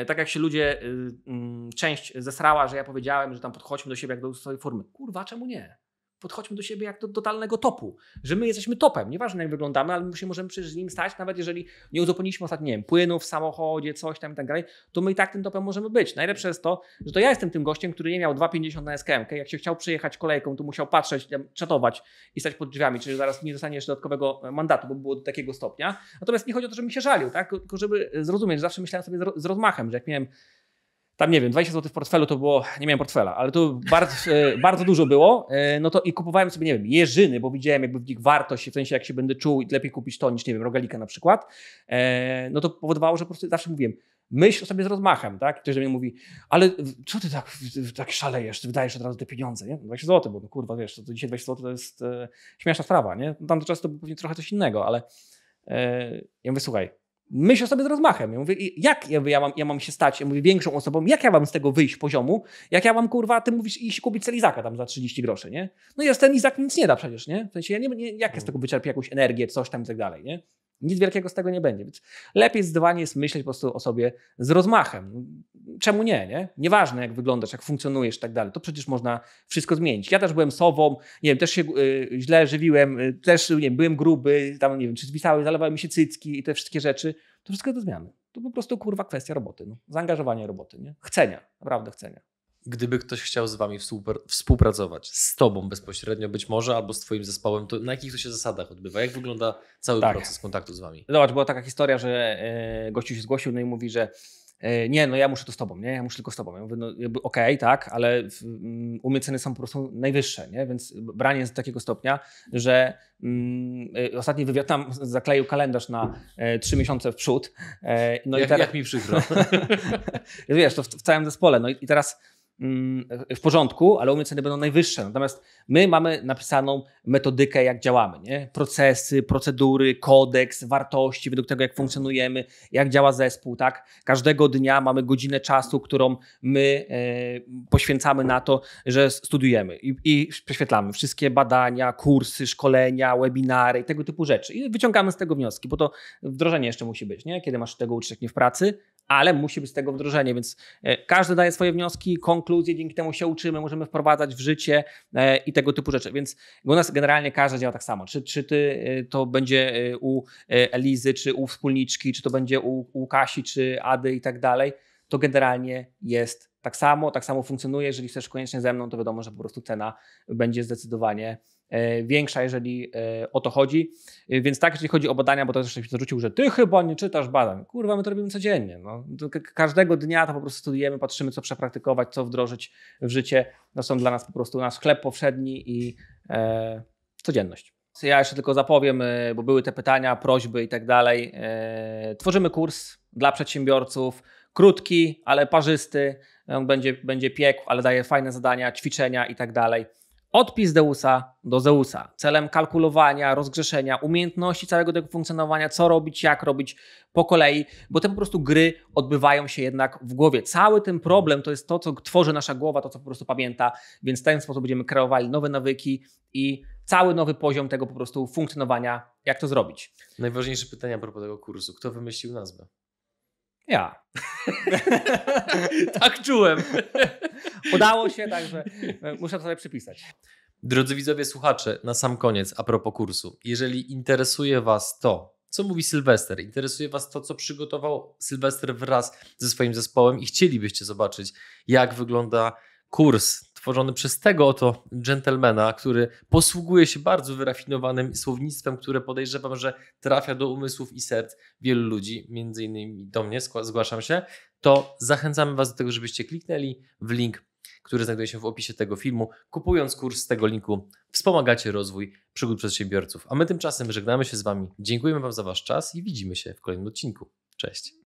tak jak się ludzie, y, mm, część zesrała, że ja powiedziałem, że tam podchodźmy do siebie jak do swojej formy. Kurwa, czemu nie? Podchodźmy do siebie jak do totalnego topu. Że my jesteśmy topem. Nieważne jak wyglądamy, ale my się możemy przecież z nim stać, nawet jeżeli nie uzupełniliśmy ostatnio, nie wiem, płynów w samochodzie, coś tam i tak dalej, to my i tak tym topem możemy być. Najlepsze jest to, że to ja jestem tym gościem, który nie miał 2,50 na SKM. Jak się chciał przyjechać kolejką, to musiał patrzeć, czatować i stać pod drzwiami, czyli zaraz nie dostanie jeszcze dodatkowego e, mandatu, bo było do takiego stopnia. Natomiast nie chodzi o to, żebym się żalił, tak? tylko żeby zrozumieć, zawsze myślałem sobie z rozmachem, że jak miałem tam nie wiem, 20 zł w portfelu to było, nie miałem portfela, ale to bardzo, e, bardzo dużo było, e, no to i kupowałem sobie, nie wiem, jeżyny, bo widziałem jakby w nich wartość, w sensie jak się będę czuł i lepiej kupić to niż, nie wiem, rogalika na przykład, e, no to powodowało, że po prostu zawsze mówiłem, myśl sobie z rozmachem, tak? Ktoś do mnie mówi, ale co ty tak, tak szalejesz, wydajesz od razu te pieniądze, nie? 20 zł, bo no kurwa, wiesz, to, to dzisiaj 20 zł to jest e, śmieszna sprawa, nie? No, Tamto czas to było pewnie trochę coś innego, ale e, ja mówię, słuchaj, myśl sobie z rozmachem. Ja mówię, i jak ja, mówię, ja, mam, ja mam się stać, ja mówię, większą osobą, jak ja mam z tego wyjść poziomu, jak ja mam, kurwa, ty mówisz iść kupić celizaka tam za 30 groszy, nie? No jest ten Izak nic nie da przecież, nie? W sensie, ja nie, nie, jak ja z tego wyczerpię jakąś energię, coś tam i tak dalej, nie? Nic wielkiego z tego nie będzie, więc lepiej zdecydowanie jest myśleć po prostu o sobie z rozmachem. Czemu nie, nie? Nieważne jak wyglądasz, jak funkcjonujesz i tak dalej, to przecież można wszystko zmienić. Ja też byłem sobą, nie wiem, też się y, źle żywiłem, y, też, nie wiem, byłem gruby, tam, nie wiem, czy zwisały, zalewały mi się cycki i te wszystkie rzeczy. To wszystko do zmiany. To po prostu, kurwa, kwestia roboty, no. zaangażowania roboty, nie? Chcenia, naprawdę chcenia. Gdyby ktoś chciał z wami współpr- współpracować, z tobą bezpośrednio być może, albo z twoim zespołem, to na jakich to się zasadach odbywa? Jak wygląda cały Tak. proces kontaktu z wami? Zobacz, była taka historia, że e, gościu się zgłosił no i mówi, że e, nie, no ja muszę to z tobą, nie? Ja muszę tylko z tobą. Ja mówię, no jakby okej, tak, ale mm, u mnie ceny są po prostu najwyższe, nie? Więc branie jest do takiego stopnia, że mm, e, ostatni wywiad tam zakleił kalendarz na e, trzy miesiące w przód. E, no jak, i teraz, jak mi przykro. wiesz, to w, w całym zespole. No i, i teraz mm, w porządku, ale u mnie ceny będą najwyższe. Natomiast my mamy napisaną metodykę, jak działamy, nie? Procesy, procedury, kodeks, wartości, według tego, jak funkcjonujemy, jak działa zespół, tak? Każdego dnia mamy godzinę czasu, którą my e, poświęcamy na to, że studiujemy i, i prześwietlamy wszystkie badania, kursy, szkolenia, webinary i tego typu rzeczy. I wyciągamy z tego wnioski, bo to wdrożenie jeszcze musi być, nie? Kiedy masz tego nie w pracy, ale musi być z tego wdrożenie, więc e, każdy daje swoje wnioski, konkluzje, dzięki temu się uczymy, możemy wprowadzać w życie e, i tego typu rzeczy, więc u nas generalnie każdy działa tak samo. Czy, czy ty e, to będzie u Elizy, czy u wspólniczki, czy to będzie u, u Kasi, czy Ady i tak dalej, to generalnie jest tak samo, tak samo funkcjonuje. Jeżeli chcesz koniecznie ze mną, to wiadomo, że po prostu cena będzie zdecydowanie większa, jeżeli e, o to chodzi. E, więc tak, jeżeli chodzi o badania, bo to też się zarzucił, że ty chyba nie czytasz badań. Kurwa, my to robimy codziennie. No. Każdego dnia to po prostu studujemy, patrzymy, co przepraktykować, co wdrożyć w życie. To są dla nas po prostu nasz chleb powszedni i e, codzienność. Ja jeszcze tylko zapowiem, bo były te pytania, prośby i tak dalej. Tworzymy kurs dla przedsiębiorców, krótki, ale parzysty. On będzie, będzie piekł, ale daje fajne zadania, ćwiczenia i tak dalej. Odpis Deusa do Zeusa celem kalkulowania, rozgrzeszenia, umiejętności całego tego funkcjonowania, co robić, jak robić po kolei, bo te po prostu gry odbywają się jednak w głowie. Cały ten problem to jest to, co tworzy nasza głowa, to co po prostu pamięta, więc w ten sposób będziemy kreowali nowe nawyki i cały nowy poziom tego po prostu funkcjonowania, jak to zrobić. Najważniejsze pytanie a propos tego kursu. Kto wymyślił nazwę? Ja. tak czułem. Udało się, także e, muszę to sobie przypisać. Drodzy widzowie, słuchacze, na sam koniec, a propos kursu. Jeżeli interesuje Was to, co mówi Sylwester, interesuje Was to, co przygotował Sylwester wraz ze swoim zespołem i chcielibyście zobaczyć, jak wygląda kurs tworzony przez tego oto gentlemana, który posługuje się bardzo wyrafinowanym słownictwem, które podejrzewam, że trafia do umysłów i serc wielu ludzi, między innymi do mnie, zgłaszam się, to zachęcamy Was do tego, żebyście kliknęli w link, który znajduje się w opisie tego filmu. Kupując kurs z tego linku, wspomagacie rozwój przygód przedsiębiorców. A my tymczasem żegnamy się z Wami. Dziękujemy Wam za Wasz czas i widzimy się w kolejnym odcinku. Cześć.